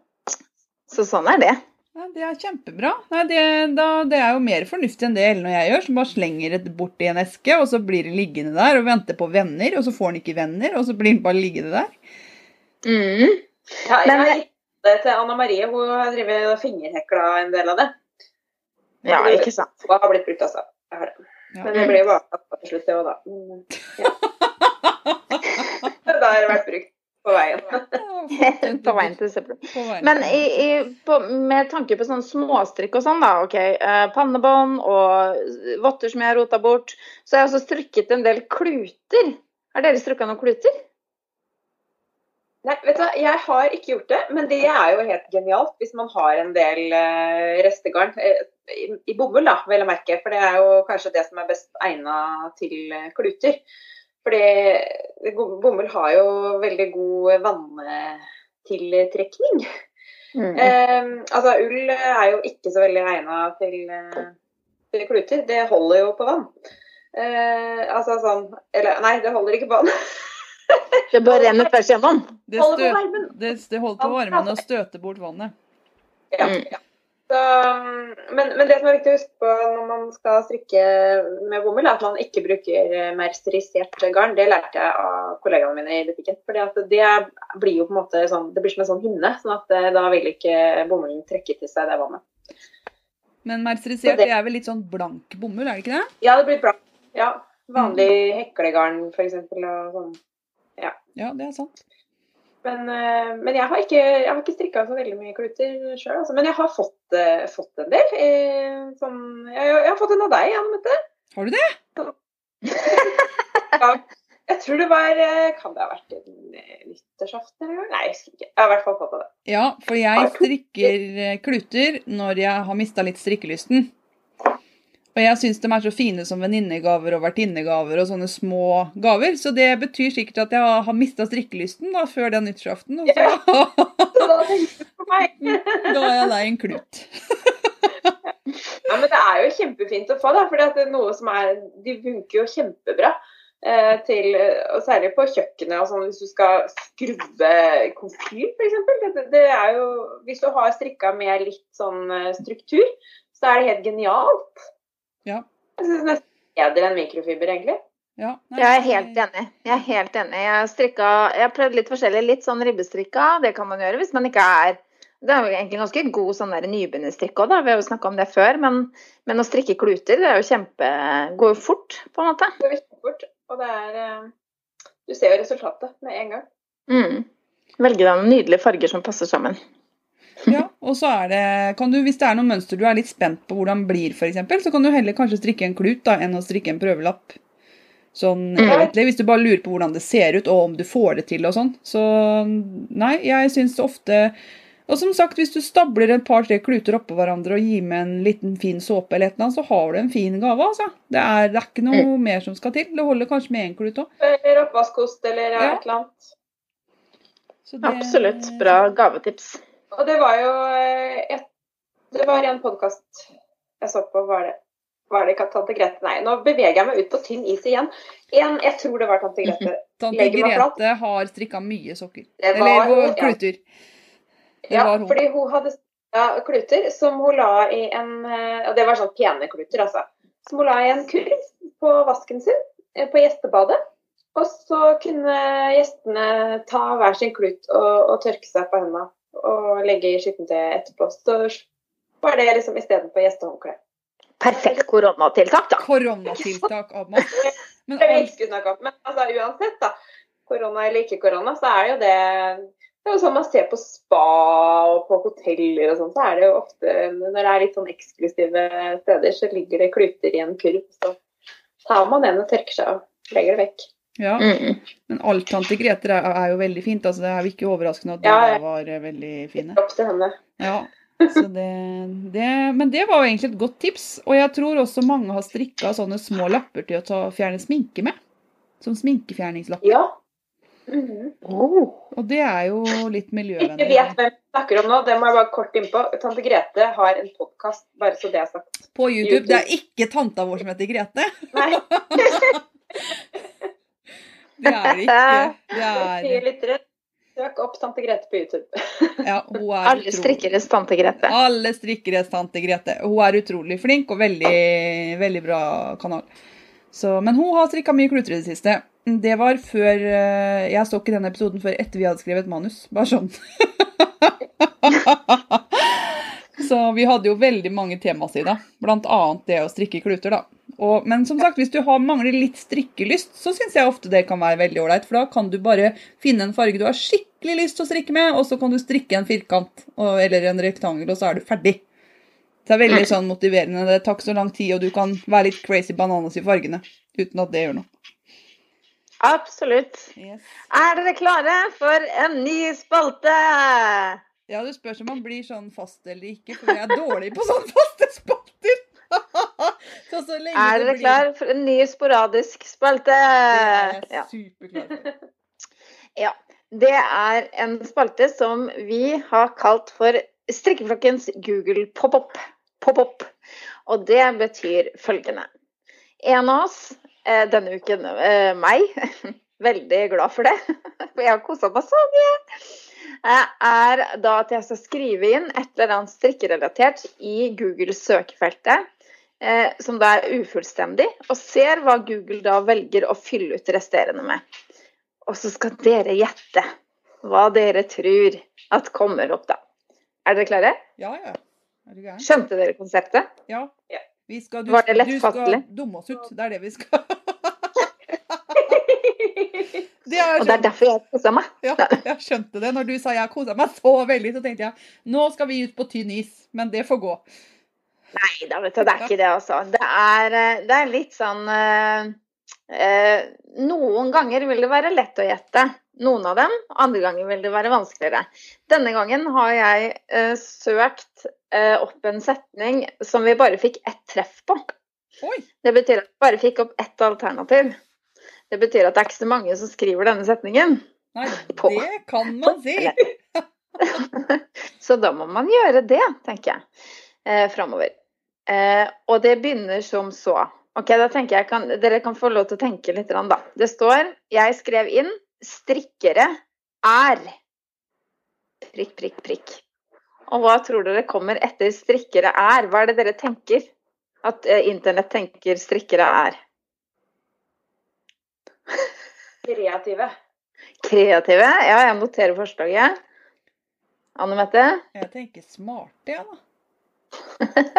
Så sånn er det. Ja, det er kjempebra. Nei, det, da, det er jo mer fornuftig enn det Ellen og jeg gjør, som bare slenger det bort i en eske, og så blir det liggende der og venter på venner, og så får den ikke venner, og så blir den bare liggende der. Mm. Ja, jeg det til Anna Marie. Hun har drevet og fingerhekla en del av det. Ja, ikke sant. Hun har blitt brukt, altså. Jeg har det. Ja. Men det ble jo bare til slutt, det òg, da. Mm, Ja. det har vært brukt på veien. På veien til søppelet. Men i, i, på, med tanke på sånn småstrikk og sånn, da. ok, eh, Pannebånd og votter som jeg har rota bort. Så har jeg også strikket en del kluter. Har dere strikka noen kluter? Nei, vet du hva, jeg har ikke gjort det, men det er jo helt genialt hvis man har en del eh, restegarn. eh, i, I bomull, da, vel å merke. For det er jo kanskje det som er best egna til kluter. Fordi bomull har jo veldig god vanntiltrekning. Mm. Eh, altså, ull er jo ikke så veldig egna til, eh, til kluter. Det holder jo på vann. Eh, altså sånn Eller nei, det holder ikke på vann. Det bare renner tvers gjennom. Det, varmen. det, det holder på varmen og støter bort vannet. Ja, Mm. ja. Så, men, men det som er viktig å huske på når man skal strikke med bomull, er at man ikke bruker eh, mercerisert garn. Det lærte jeg av kollegaene mine i butikken. Fordi det blir jo på en måte sånn, det blir som en sånn hinne, sånn at eh, da vil ikke bomullen trekke til seg det vannet. Men mercerisert det er vel litt sånn blank bomull, er det ikke det? Ja, det blir blank. Ja, vanlig heklegarn f.eks. og sånn. Ja, det er sant. Men, eh, men jeg har ikke, jeg har ikke strikka så veldig mye kluter sjøl, altså. Men jeg har fått, eh, fått en del. eh, Sånn, jeg, jeg har fått en av deg, Anne Mette. Har du det? Ja, jeg tror det var Kan det ha vært en nyttårsaften en gang? Nei, jeg husker ikke. Jeg har i hvert fall fått av det. Ja, for jeg strikker kluter når jeg har mista litt strikkelysten. Og jeg syns de er så fine som venninnegaver og vertinnegaver og sånne små gaver. Så det betyr sikkert at jeg har mista strikkelysten da, før den nyttårsaften. Og så Så da meg. da er jeg lei en klut. Ja, men det er jo kjempefint å få, da. For det er noe som er De funker jo kjempebra. Eh, til, og særlig på kjøkkenet sånn, hvis du skal skrubbe komfyr f.eks. Det, det er jo Hvis du har strikka med litt sånn eh, struktur, så er det helt genialt. Ja. Jeg synes nesten bedre enn mikrofiber, egentlig. Ja, nei, Jeg er helt enig. Jeg er helt enig. Jeg har, strikka, jeg har prøvd litt forskjellig. Litt sånn ribbestrikka, det kan man gjøre hvis man ikke er Det er jo egentlig ganske god sånn nybegynnerstrikk òg, da. Vi har jo snakka om det før. Men, men å strikke kluter, det er jo kjempe Går jo fort, på en måte. Det går fort, Og det er eh, Du ser jo resultatet med en gang. Mm. Velge deg noen nydelige farger som passer sammen. Ja, og så er det, kan du, Hvis det er noen mønster du er litt spent på hvordan det blir, for eksempel, så kan du heller kanskje strikke en klut da, enn å strikke en prøvelapp. Sånn Mm. egentlig, Hvis du bare lurer på hvordan det ser ut, og om du får det til og sånn. Så nei, jeg syns ofte Og som sagt, hvis du stabler et par-tre kluter oppå hverandre og gir med en liten fin såpe, eller et eller annet, så har du en fin gave. altså. Det er, det er ikke noe mer som skal til. Det holder kanskje med én klut òg. Eller oppvaskkost eller Ja. et eller annet. Absolutt. Bra gavetips. Og det var jo eh, et, Det var en podkast jeg så på. Var det, var det ikke Tante Grete? Nei, nå beveger jeg meg ut på tynn is igjen. En, jeg tror det var Tante Grete. Tante. Grete har strikka mye sokker. Var Eller kluter. Det Ja, fordi hun hadde ja, kluter som hun la i en eh, Og det var sånn pene kluter, altså. Som hun la i en kurv på vasken sin eh, på gjestebadet. Og så kunne gjestene ta hver sin klut og, og tørke seg på hendene og legge i skittentøyet etterpå. Så var det liksom istedenfor gjestehåndkle. Perfekt koronatiltak, da. Koronatiltak av. Men. Men altså, uansett, da. Korona eller ikke korona, så er det jo det det er jo sånn man ser på spa og på hoteller og sånn, så er det jo ofte Når det er litt sånn eksklusive steder, så ligger det kluter i en kurv. Så tar man den og tørker seg og legger det vekk. Ja, Mm. men alt tante Grete er, er jo veldig fint. altså Det er jo ikke overraskende at de Ja, dere var eh, veldig fine. Opp til henne. Ja, så det, det, Men det var jo egentlig et godt tips. Og jeg tror også mange har strikka sånne små lapper til å ta, fjerne sminke med. Som sminkefjerningslapper. Ja. Mhm. Oh. Og det er jo litt Ikke vet hvem vi snakker om nå, det må jeg bare kort innpå. Tante Grete har en podkast, bare så det er sagt. På YouTube. Det er ikke tanta vår som heter Grete. Nei, Det er det ikke. Det er lyttere. Søk opp Tante Grete på YouTube. Ja, Alle strikkeres tante Grete. Alle strikkeres tante Grete. Hun er utrolig flink og veldig, veldig bra kanal. Så, men hun har strikka mye kluter i det siste. Det var før eh, Jeg så ikke den episoden før etter vi hadde skrevet manus. Bare sånn. Så vi hadde jo veldig mange temasider, blant annet det å strikke kluter, da. Og, men som sagt, hvis du har, mangler litt strikkelyst, så syns jeg ofte det kan være veldig ålreit. For da kan du bare finne en farge du har skikkelig lyst til å strikke med, og så kan du strikke en firkant og, eller en rektangel, og så er du ferdig. Det er veldig sånn motiverende. Det tar ikke så lang tid, og du kan være litt crazy bananas i fargene uten at det gjør noe. Absolutt. Er dere klare for en ny spalte? Ja, det spørs om man blir sånn fast eller ikke, for jeg er dårlig på sånn faste spalter. så så lenge Er dere blir- klar for en ny sporadisk spalte? Det er Ja. jeg superklar for. det er en spalte som vi har kalt for Strikkeflokkens Google pop-up. Pop-up. Og det betyr følgende. En av oss, eh, denne uken eh, meg, veldig glad for det, for jeg har kosa meg så mye, eh, er da at jeg skal skrive inn et eller annet strikkerelatert i Google søkefeltet, eh, som da er ufullstendig, og ser hva Google da velger å fylle ut resterende med. Og så skal dere gjette hva dere tror at kommer opp da. Er dere klare? Ja, ja. Er du? Skjønte dere konseptet? Ja. Ja. Vi skal, du, Var det lettfattelig? du skal dumme oss ut. Det er det vi skal. Det er, Og det er derfor jeg kosa meg. ja, jeg skjønte det. Når du sa jeg kosa meg så veldig, så tenkte jeg nå skal vi ut på tynn is. Men det får gå. Nei da, vet du, det er ikke det, altså. Det er, eh, det er litt sånn eh, eh, Noen ganger vil det være lett å gjette. Noen av dem. Andre ganger vil det være vanskeligere. Denne gangen har jeg eh, søkt eh, opp en setning som vi bare fikk ett treff på. Oi! Det betyr at vi bare fikk opp ett alternativ. Det betyr at det er ikke så mange som skriver denne setningen. Nei, På. det kan man si. Så da må man gjøre det, tenker jeg, eh, framover. Eh, og det begynner som så. Ok, da tenker jeg kan, Dere kan få lov til å tenke litt, da. Det står Jeg skrev inn 'strikkere er' prikk, prikk, prikk. Og hva tror dere kommer etter 'strikkere er'? Hva er det dere tenker at eh, internett tenker strikkere er? Kreative. Kreative? Ja, jeg noterer forslaget. Anne Mette? Jeg tenker smarte, jeg, da.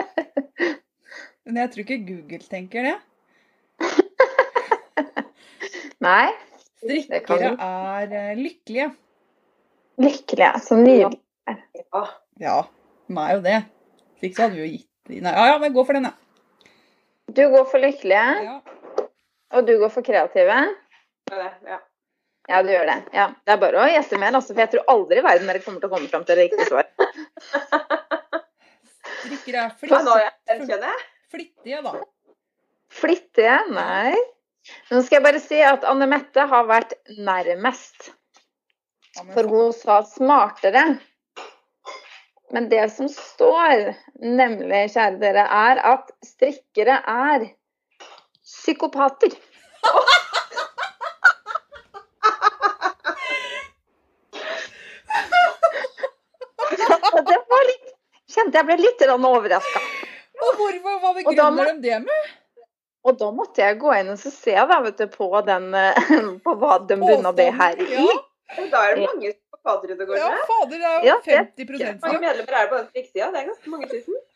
Men jeg tror ikke Google tenker det. Nei? Strikkere er eh, lykkelige. Lykkelige. Så nydelig. Ja. Ja, de er jo det. Slik så hadde vi jo gitt Nei, ja, ja, men gå for den, ja. Du går for lykkelige, ja. og du går for kreative. det er det, ja. Ja, du gjør det. Ja. Det er bare å gjette mer, altså, for jeg tror aldri i verden dere kommer til å komme fram til det riktige svaret. Strikkere er flinke. nå er jeg den, kjenner jeg. Flittige, da. Flittige? Nei. Nå skal jeg bare si at Anne Mette har vært nærmest, for hun sa smartere. Men det som står, nemlig, kjære dere, er at strikkere er psykopater. Det var litt Kjente jeg ble litt overraska. Hvorfor, hva begrunner de det med? Og da måtte jeg gå inn og så se da, vet du, på, den, eh, på hva de bunna det her i. Ja, Da er det mange ute og går ja, fader, det er jo 50 Hvor mange medlemmer er det på den strikksida? Det er ganske mange tusen.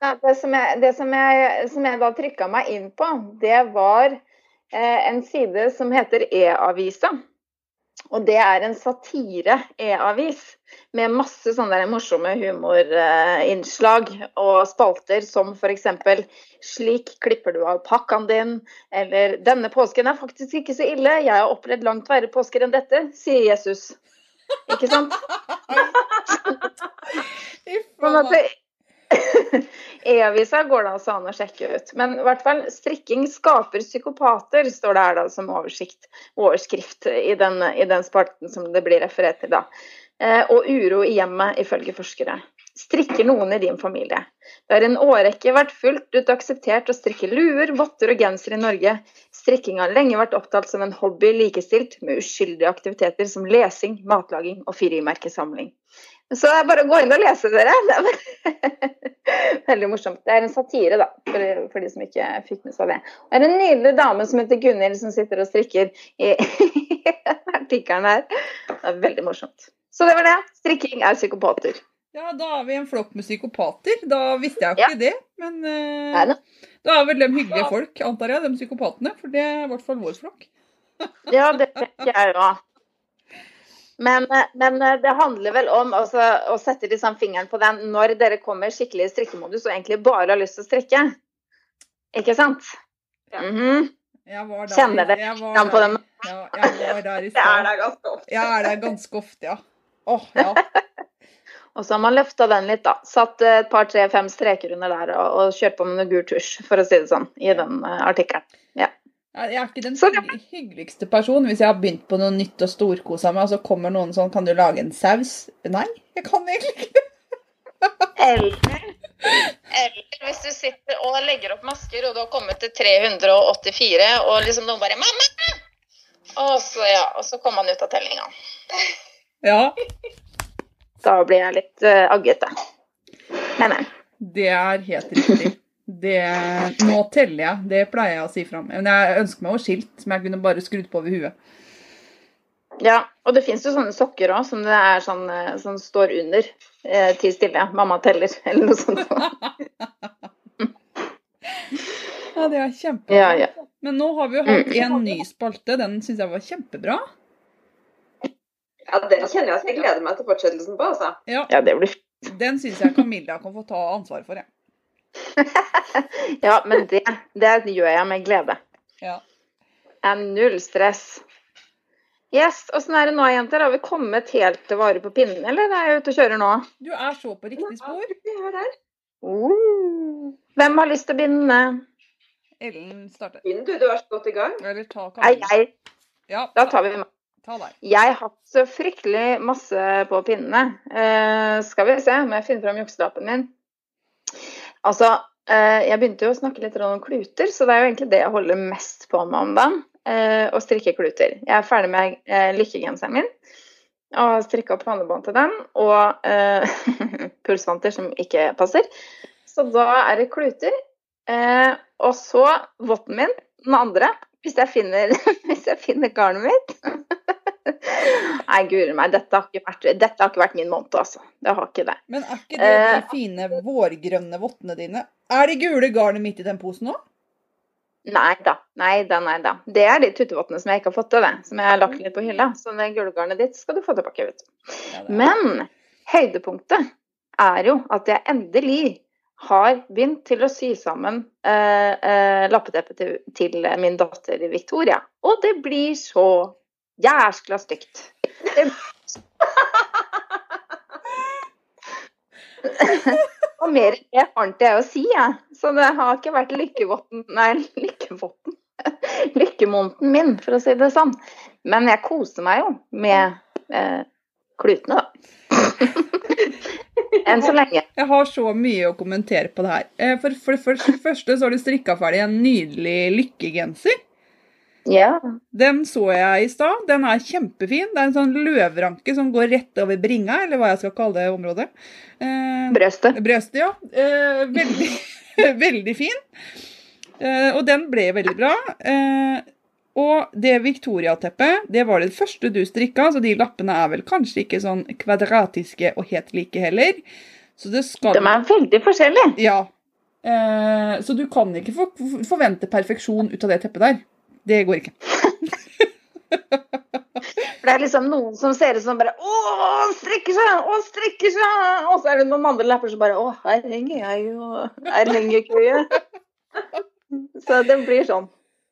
Ja, Det som jeg, det som jeg, som jeg da trykka meg inn på, det var eh, en side som heter E-avisa. Og det er en satire-e-avis med masse sånne der morsomme humorinnslag og spalter som f.eks.: Slik klipper du av pakkaen din. Eller 'Denne påsken er faktisk ikke så ille. Jeg har opplevd langt verre påsker enn dette', sier Jesus. Ikke sant? Sånn at det- E-avisa går det altså an å sjekke ut. Men i hvert fall strikking skaper psykopater, står det her da som oversikt, overskrift i den, i den spalten som det blir referert til da. Eh, og uro i hjemmet, ifølge forskere. Strikker noen i din familie? Det har en årrekke vært fullt ut akseptert å strikke luer, votter og genser i Norge. Strikking har lenge vært opptatt som en hobby likestilt med uskyldige aktiviteter som lesing, matlaging og frimerkesamling. Så det er bare å gå inn og lese, dere. Er Veldig morsomt. Det er en satire, da, for, for de som ikke fikk med seg det. Og det er en nydelig dame som heter Gunhild, som sitter og strikker i artikkelen her. Det er veldig morsomt. Så det var det. Strikking er psykopater. Ja, da er vi en flokk med psykopater. Da visste jeg jo ikke det. Men uh, Nei da. da er vel de hyggelige folk, antar jeg, de psykopatene. For det er i hvert fall vår flokk. Ja, det tenker jeg òg. Men, eh, men eh, det handler vel om altså, å sette liksom fingeren på den når dere kommer skikkelig i strikkemodus og egentlig bare har lyst til å strikke. Ikke sant? Ja. -hmm. Jeg var der, Kjenner dere jeg var på den? Ja, jeg var der i Det er der ganske ofte. Jeg er der ganske ofte, ja. Åh, ja. Og så har man løfta den litt, da. Satt eh, et par, tre, fem streker under der og, og kjørt på med noe gul tusj, for å si det sånn, i den uh, artikkelen. Jeg er ikke den hyggeligste personen hvis jeg har begynt på noe nytt og storkosa meg, og så kommer noen sånn Kan du lage en saus? Nei, jeg kan egentlig ikke. Eller, eller hvis du sitter og legger opp masker, og du har kommet til 384, og liksom noen bare 'Mamma!' Og så, ja, og så kommer man ut av tellinga. Ja, Da blir jeg litt uh, aggete. Men, men. det er helt riktig. Det, nå teller jeg. Det pleier jeg å si fra om. Men jeg ønsker meg jo skilt som jeg kunne bare skrudd på over huet. Ja, og det fins jo sånne sokker òg som det er sånn eh, som står under. Eh, Ti stille, mamma teller, eller noe sånt. Ja, det er kjempebra. Ja, ja. Men nå har vi jo hatt en ny spalte. Den syns jeg var kjempebra. Ja, Den kjenner jeg at jeg gleder meg til fortsettelsen på. altså. Ja, ja, det blir. Den syns jeg Camilla kan få ta ansvar for. Jeg. Ja, men det, det gjør jeg med glede. Ja. Er null stress. Yes, Åssen er det nå, jenter? Har vi kommet helt til vare på pinnen, eller er jeg ute og kjører nå? Du er så på riktig spor. Vi er. Uh, hvem har lyst til å begynne? Ellen starter. Begynn du, du er så godt i gang. Eller ta jeg, Ja, da tar vi ta deg. Jeg har hatt så fryktelig masse på pinnene. Uh, skal vi se om jeg finner fram jukselappen min. Altså, eh, jeg begynte jo å snakke litt om kluter, så det er jo egentlig det jeg holder mest på med om dagen. Eh, å strikke kluter. Jeg er ferdig med eh, lykkegenseren min. Og strikka opp pannebånd til den. Og eh, pulsvanter som ikke passer. Så da er det kluter. Eh, og så votten min, den andre. Hvis jeg finner, hvis jeg finner garnet mitt. Nei, guri meg, dette har, ikke vært, dette har ikke vært min måned, altså. Det har ikke det. Men er ikke det de Eh. fine vårgrønne vottene dine? Er det gule garnet midt i den posen òg? Nei da, nei da, nei da. Det er de tuttevottene som jeg ikke har fått til, det. Som jeg har lagt litt på hylla. Så det gullgarnet ditt skal du få tilbake, vet du. Ja, Men høydepunktet er jo at jeg endelig har begynt til å sy sammen eh, eh, lappeteppet til, til min datter Victoria. Og det blir så jæskla stygt. Det... Og mer enn det har ikke jeg å si, jeg. Så det har ikke vært lykkevotten Nei, lykkevotten. Lykkemåneden min, for å si det sånn. Men jeg koser meg jo med eh, klutene, da. Enn så lenge. Jeg har så mye å kommentere på det her. For, For, for, for det første så har du strikka ferdig en nydelig lykkegenser. Ja. Den så jeg i stad. Den er kjempefin. Det er en sånn løvranke som går rett over bringa, eller hva jeg skal kalle det området. Eh, Brøstet. Brøstet, ja. Eh, veldig, veldig fin. Eh, og den ble veldig bra. Eh, og det Victoria-teppet, det var det første du strikka, så de lappene er vel kanskje ikke sånn kvadratiske og helt like heller. Så det skal De er veldig forskjellige. Ja. Eh, så du kan ikke forvente perfeksjon ut av det teppet der. Det går ikke. For det er liksom noen som ser ut som bare Å, han strekker seg! Å, han strekker seg! Og så er det noen andre lapper som bare Å, her henger jeg jo. Her henger køye. Så det blir sånn.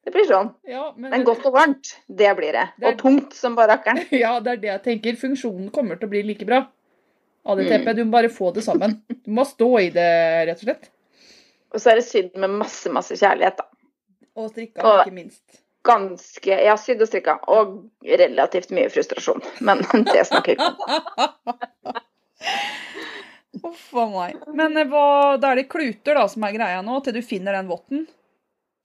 Det blir sånn. Ja, men, Men godt og varmt, det blir det. Det er- Og tungt som bare rakkeren. ja, det er det jeg tenker. Funksjonen kommer til å bli like bra av det Mm. teppet. Du må bare få det sammen. Du må stå i det, rett og slett. Og så er det sydd med masse, masse kjærlighet, da. Og strikka, Og- ikke minst. Ganske Jeg har sydd og strikka, og relativt mye frustrasjon. Men det snakker vi ikke om. Uff a meg. Men eh, hva, da er det kluter da som er greia nå, til du finner den votten?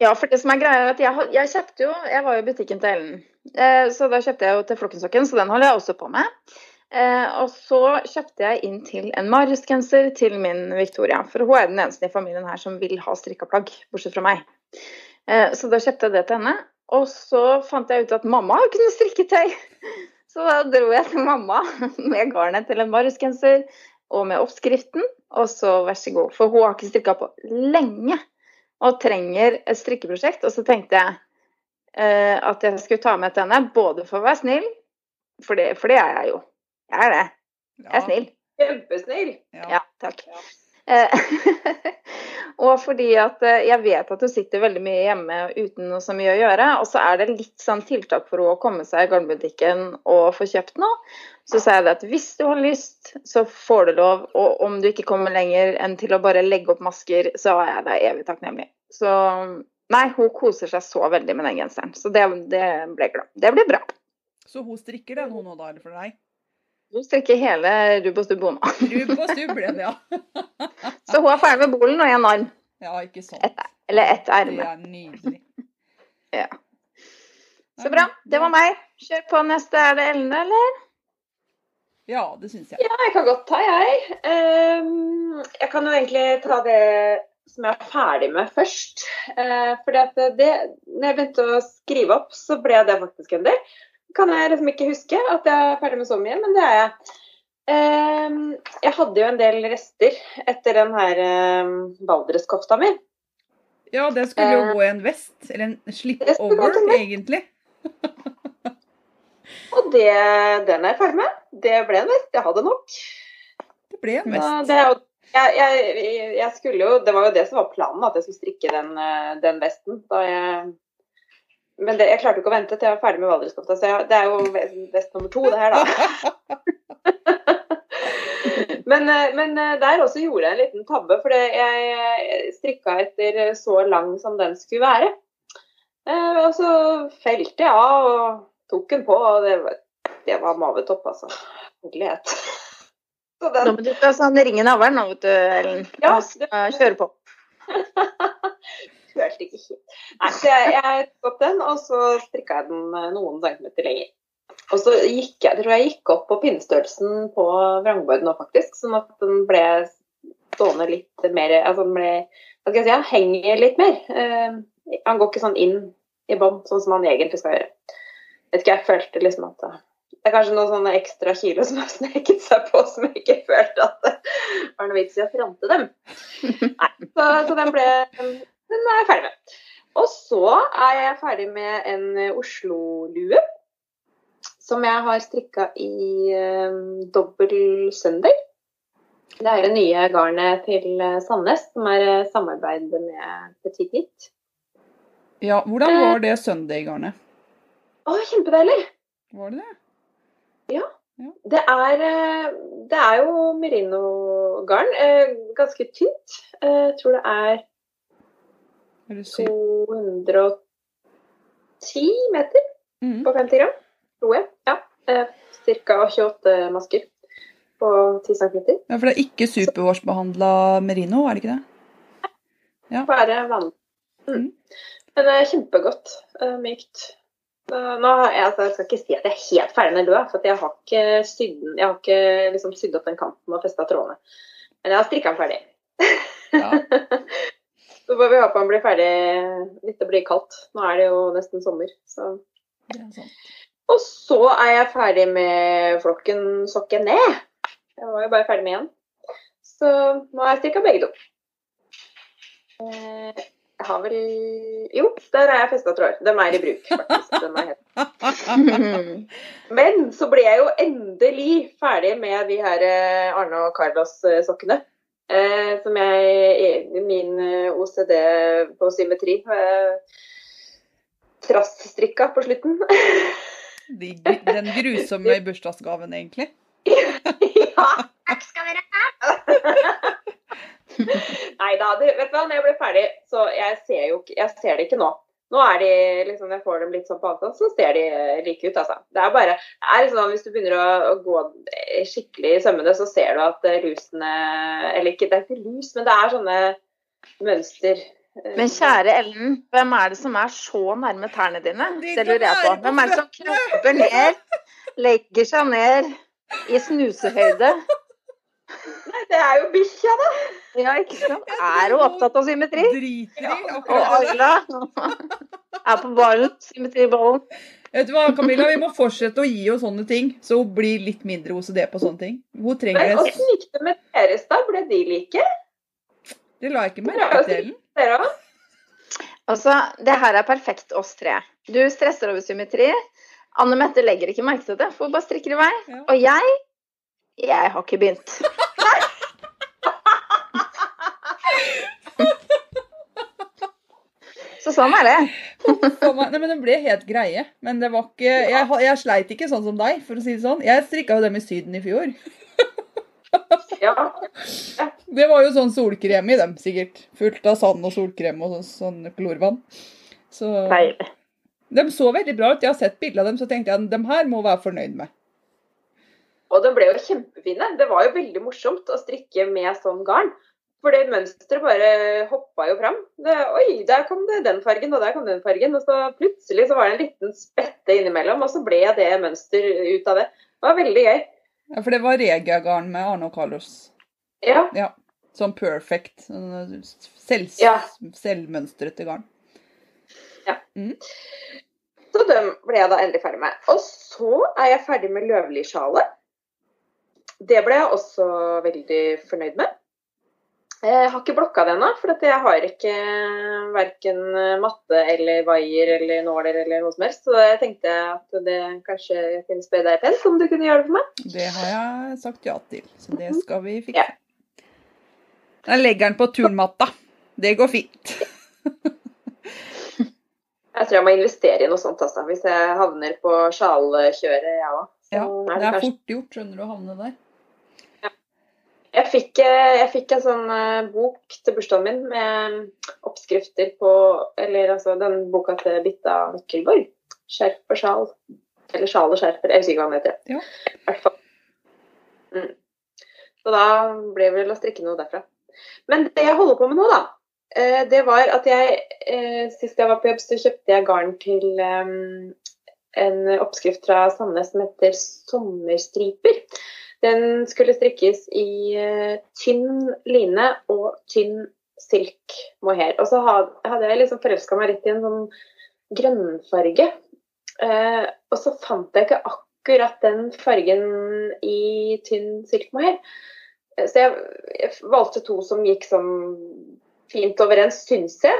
Ja, for det som er greia er at jeg, jeg kjøpte jo Jeg var jo i butikken til Ellen. Eh, så da kjøpte jeg jo til Flokkensokken, så den holder jeg også på med. Eh, og så kjøpte jeg inn til en Marius-genser til min Victoria. For hun er den eneste i familien her som vil ha strikka plagg, bortsett fra meg. Eh, så da kjøpte jeg det til henne. Og så fant jeg ut at mamma har strikke tøy. Så da dro jeg til mamma med garnet til en Marius-genser og med oppskriften. Og så vær så god. For hun har ikke strikka på lenge og trenger et strikkeprosjekt. Og så tenkte jeg eh, at jeg skulle ta med til henne, både for å være snill, for det, for det er jeg jo. Jeg er det. Jeg er snill. Kjempesnill. Ja. Ja, takk. Eh, og fordi at eh, jeg vet at hun sitter veldig mye hjemme uten noe så mye å gjøre. Og så er det litt sånn tiltak for å komme seg i garnbutikken og få kjøpt noe. Så sa jeg det at hvis du har lyst, så får du lov. Og om du ikke kommer lenger enn til å bare legge opp masker, så er jeg deg evig takknemlig. Så Nei, hun koser seg så veldig med den genseren, så det, det ble glad. Det blir bra. Så hun strikker den hun nå, da, eller for deg? Hun strikker hele rubb og stubb, hånda. Rubb og stubb ble det, ja. Så hun er ferdig med bolen og en arm. Ja, ikke sant. Et, eller ett Det er nydelig. Ja. Så bra. Det var meg. Kjør på neste. Er det Ellen, eller? Ja, det syns jeg. Ja, jeg kan godt ta, jeg. Um, jeg kan jo egentlig ta det som jeg er ferdig med først. Uh, fordi at det, når jeg begynte å skrive opp, så ble det faktisk en del. Kan jeg liksom ikke huske at jeg er ferdig med så mye, men det er jeg. Ehm, jeg hadde jo en del rester etter den her um, Valdreskofta mi. Ja, det skulle jo Eh, gå i en vest. Eller en det slip-over, egentlig. Og det, den er jeg ferdig med. Det ble en vest. Jeg hadde nok. Det ble en vest. det er jo jeg, jeg, jeg skulle jo, Det var jo det som var planen, at jeg skulle strikke den, eh, den vesten. Da jeg, men det, jeg klarte ikke å vente til jeg var ferdig med Valdreskofta, så jeg, det er jo ve- vest nummer to, det her, da. Men, eh, men eh, der også gjorde jeg en liten tabbe, for jeg strikka etter så lang som den skulle være. Eh, Og så felte jeg av og tok den på, og det det var mavetopp, altså. Herlighet. Så den, Nå må du ta sånn ringen navlen nå, vet du, Ellen. Ja, det... kjøre på. Følte ikke helt. Nei, så jeg, jeg tok opp den, og så strikka jeg den eh, noen centimeter lenger. Og så gikk jeg, tror jeg gikk opp på pinnestørrelsen på vrangbord nå, faktisk. Sånn at den ble stående litt mer Altså den ble Hva skal jeg si, han henger litt mer. Uh, han går ikke sånn inn i bånn, sånn som han egentlig skal gjøre. Vet ikke, jeg følte liksom at det er kanskje noen sånne ekstra kilo som har sneket seg på, som jeg ikke følte at det var noe vits i å fronte dem. Nei, så, så den ble Den er jeg ferdig med. Og så er jeg ferdig med en Oslo-lue. Som jeg har strikka i eh, dobbel søndag. Det er det nye garnet til eh, Sandnes, som er eh, samarbeid med Petit Nit. Ja, hvordan var det søndag-garnet? Å, kjempedeilig! Var det det? Det er, eh, det er jo merino-garn. eh, Ganske tynt. Eh, Jeg tror det er? 210 meter mm. på 50 gram. Tror jeg. Ja. Eh, Ca. 28 masker på 10 cm. Ja, for det er ikke superwash-behandla merino, er det ikke det? Bare vann. Mm. Mm. Men det er kjempegodt. eh, Mykt. Nå jeg, altså, jeg skal ikke si at jeg er helt ferdig med lua, for jeg har ikke sydd den- jeg har ikke liksom sydd opp den kanten og festa trådene. Men jeg har strikka den ferdig. Ja. Så får vi håpe han blir ferdig hvis det blir kaldt. Nå er det jo nesten sommer. Så. Og så er jeg ferdig med flokken sokken ned. Jeg var jo bare ferdig med én. Så nå har jeg strikka begge to. Eh, Jeg har vel Jo, der er jeg festa tråder. De er i bruk, faktisk. Men så ble jeg jo endelig ferdig med de her eh, Arne og Carlos-sokkene. Eh, som jeg i min eh, OCD på symmetri eh, trassstrikka på slutten. De, den grusomme bursdagsgaven, egentlig. ja, takk skal dere ha. Nei da, vet du hva, når jeg ble ferdig, så jeg ser jo ikke Jeg ser det ikke nå. Nå er de liksom, jeg får dem litt sånn på avstand, så ser de like ut, altså. Det er bare det er liksom, Hvis du begynner å, å gå skikkelig i sømmene, så ser du at rusene, lusene Eller ikke, det er ikke lus, men det er sånne mønster. eh, Men kjære Ellen, hvem er det som er så nærme tærne dine? De Det lurer jeg på. Hvem er det som knopper ned, legger seg ned i snusehøyde? Nei, det er jo bikkja, da. Ja, ikke sant? Er hun opptatt av symmetri? Driter i Og akkurat. Ayla er på ballen, symmetriballen. Vet du hva, Camilla, vi må fortsette å gi henne sånne ting, så hun blir litt mindre OCD på sånne ting. Hun trenger det. åssen gikk det med deres, da? Ble de like? Det la jeg ikke merke til. Dere òg? Altså, det her er perfekt oss tre. Du stresser over symmetri. Anne Mette legger ikke merke til det, for hun bare strikker i vei. Ja. Og jeg, jeg har ikke begynt. Så sånn er det. Nei, men Den ble helt greie. Men det var ikke jeg, jeg sleit ikke sånn som deg, for å si det sånn. Jeg strikka jo dem i Syden i fjor. Ja. Det var jo sånn solkrem i dem, sikkert. Fullt av sand og solkrem og sånn, sånn klorvann. Så Deilig. de så veldig bra ut. Jeg har sett bilder av dem, så tenkte jeg at de her må være fornøyd med. Og de ble jo kjempefine. Det var jo veldig morsomt å strikke med sånn garn. For det mønsteret bare hoppa jo fram. Det, oi, der kom det den fargen, og der kom den fargen. Og så plutselig så var det en liten spette innimellom, og så ble det mønster ut av det. Det var veldig gøy. Ja, For det var regiagarn med Arne og Carlos. Ja. Ja. Sånn perfect. sånn Selv, Ja. Selvmønstrete garn. Så dem ble jeg da endelig ferdig med. Og så er jeg ferdig med løvlisjalet. Det ble jeg også veldig fornøyd med. Jeg har ikke blokka det ennå, for jeg har ikke verken matte eller vaier eller nåler eller noe som helst. Så jeg tenkte at det kanskje kunne spørre deg, Pent, om du kunne gjøre det for meg. Det har jeg sagt ja til, så det skal vi Ja. Jeg legger den på turnmatta. Det går fint. Jeg tror jeg må investere i noe sånt altså, hvis jeg havner på sjalkjøret, jeg òg. Ja, det er fort gjort, skjønner du, å havne der. Jeg fikk, eh, jeg fikk en sånn eh, bok til bursdagen min med oppskrifter på Eller altså den boka til Bitta Mikkelborg. 'Skjerf og sjal'. Eller 'Sjal og skjerfer', jeg husker ikke hva den heter. Ja. Hvert fall. Mm. Så da ble det vel å strikke noe derfra. Men det jeg holder på med nå, da, eh, det var at jeg Sist jeg var på jobb, så kjøpte jeg garn til eh, en oppskrift fra Sandnes som heter 'Sommerstriper'. Den skulle strikkes i eh, tynn line og tynn silk mohair. Og så hadde jeg liksom forelska meg litt i en sånn grønnfarge. Eh, og så fant jeg ikke akkurat den fargen i tynn silk mohair. Eh, Så jeg, jeg valgte to som gikk sånn fint overens, syns jeg.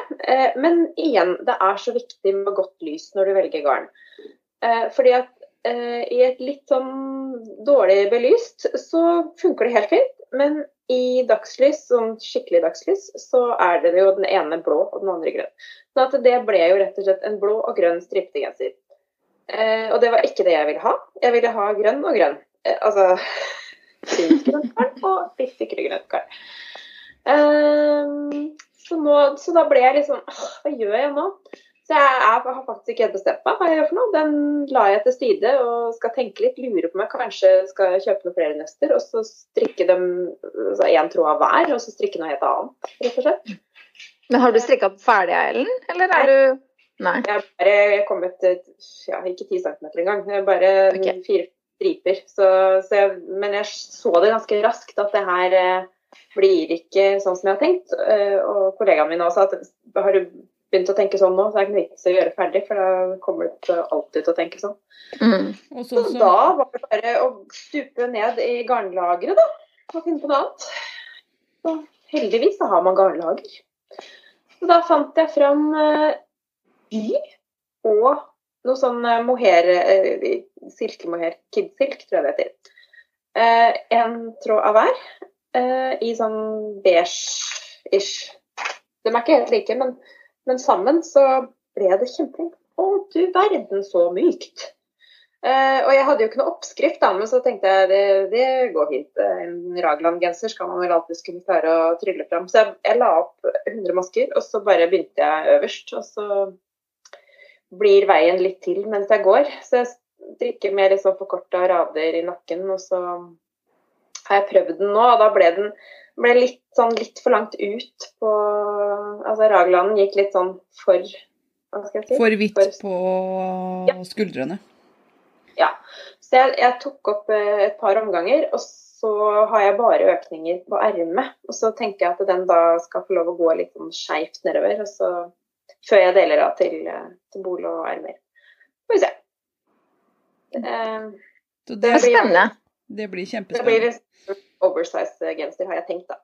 Men igjen, det er så viktig med godt lys når du velger garn. Fordi at i et litt sånn dårlig belyst, så funker det helt fint. Men i dagslys, sånn skikkelig dagslys, så er det jo den ene blå og den andre grønn. Så at det ble jo rett og slett en blå og grønn stripete genser. Eh, og det var ikke det jeg ville ha. Jeg ville ha grønn og grønn. Eh, altså fint og litt tykkere grønt garn. Eh, så, nå, så da ble jeg liksom sånn «Åh, Hva gjør jeg nå? Så jeg, er, har faktisk ikke helt bestemt meg hva jeg gjør for noe. Den la jeg til side og skal tenke litt, lure på om jeg kanskje skal kjøpe noen flere nøster. Og så strikke dem altså én tråd av hver, og så strikke noe helt annet, rett og slett. Men har du strikka ferdig, Ellen? Eller er du Nei. Jeg har bare kommet ja, ikke ti centimeter engang. Jeg bare okay. fire striper. Så, så jeg, men jeg så det ganske raskt at det her eh, blir ikke sånn som jeg har tenkt. Eh, og kollegaen min også at har du begynt å tenke sånn nå, så er det ikke noe vits i å gjøre ferdig, for da kommer du alltid til å tenke sånn. Mm. Og Så så, da var det bare å stupe ned i garnlageret, da. Og finne på noe annet. Så heldigvis så har man garnlager. Så da fant jeg fram eh, og noe sånn eh, mohair, eh, silkemohair, kidsilk, tror jeg det heter. Eh, en tråd av hver eh, i sånn beige-ish. De er ikke helt like, men, men sammen så ble det kjempefint. Å, du verden, så mykt. Eh, og jeg hadde jo ikke noe oppskrift, da, men så tenkte jeg det, det går fint. En Ragland-genser skal man vel alltid kunne klare å trylle fram. Så jeg, jeg la opp 100 masker, og så bare begynte jeg øverst. Og så blir veien litt til mens jeg går. Så jeg strikker med sånn forkorta rader i nakken, og så har jeg prøvd den nå, og da ble den ble litt sånn litt for langt ut på Altså Raglanden gikk litt sånn for Hva skal jeg si? for hvitt For- på skuldrene. Ja. Så jeg, jeg tok opp eh, et par omganger, og så har jeg bare økninger på ermet. Og så tenker jeg at den da skal få lov å gå litt sånn skeivt nedover, og så før jeg deler av til, eh, til bol og ermer. Får vi se. Det, Så Det det, er spennende. det blir Det kjempespennende. Blir en oversize genser, har jeg tenkt, da.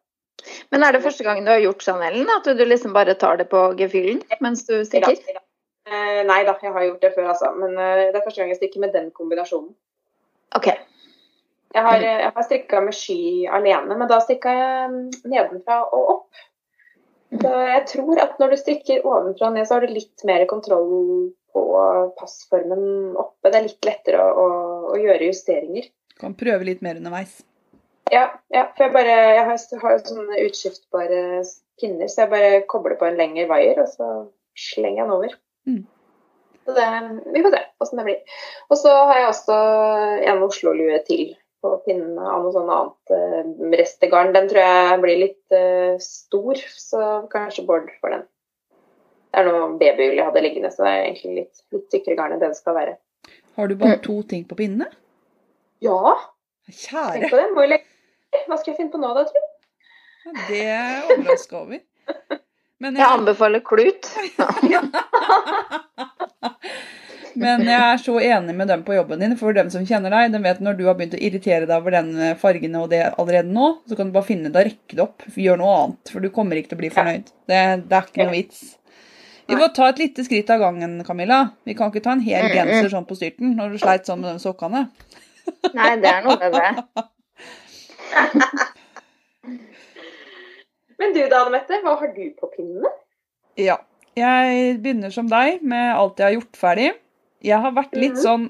Men er det første gangen du har gjort sånn, Ellen? At du liksom bare tar det på gefühlen mens du stikker? Eh, nei da, jeg har gjort det før, altså. Men eh, det er første gang jeg stikker med den kombinasjonen. OK. Jeg har, eh, jeg har strikka med sky alene, men da strikka jeg mm, nedenfra og opp. Så jeg tror at når du strikker ovenfra og ned, så har du litt mer kontroll på passformen oppe. Det er litt lettere å, å, å gjøre justeringer. Kan prøve litt mer underveis. Ja, ja, for jeg bare Jeg har, har jo sånne utskiftbare pinner, så jeg bare kobler på en lengre vaier, og så slenger jeg den over. Mm. Så det, vi får se åssen det blir. Og så har jeg også en Oslo-lue til på pinnen av noe sånn annet uh, restegarn. Den tror jeg blir litt uh, stor, så kanskje Bård får den. Det er noe babyull jeg hadde liggende, så det er egentlig litt, litt tykkere garn enn det det skal være. Har du bare to ting på pinnene? Ja, Kjære. tenk på det. Må jo legge Hva skal jeg finne på nå, da, tro? Det overrasker jeg over. Men Jeg anbefaler klut. Men jeg er så enig med dem på jobben din, for dem som kjenner deg, de vet når du har begynt å irritere deg over den fargen og det allerede nå, så kan du bare finne det og rekke det opp. Gjør noe annet, for du kommer ikke til å bli fornøyd. Det, det er ikke noe vits. Vi må ta et lite skritt av gangen, Camilla. Vi kan ikke ta en hel Mm, mm. genser sånn på styrten når du sleit sånn med de sokkene. Nei, det er noe med det. Men du da, Anne Mette, hva har du på pinnene? Ja. Jeg begynner som deg med alt jeg har gjort ferdig. Jeg har vært litt Mhm. sånn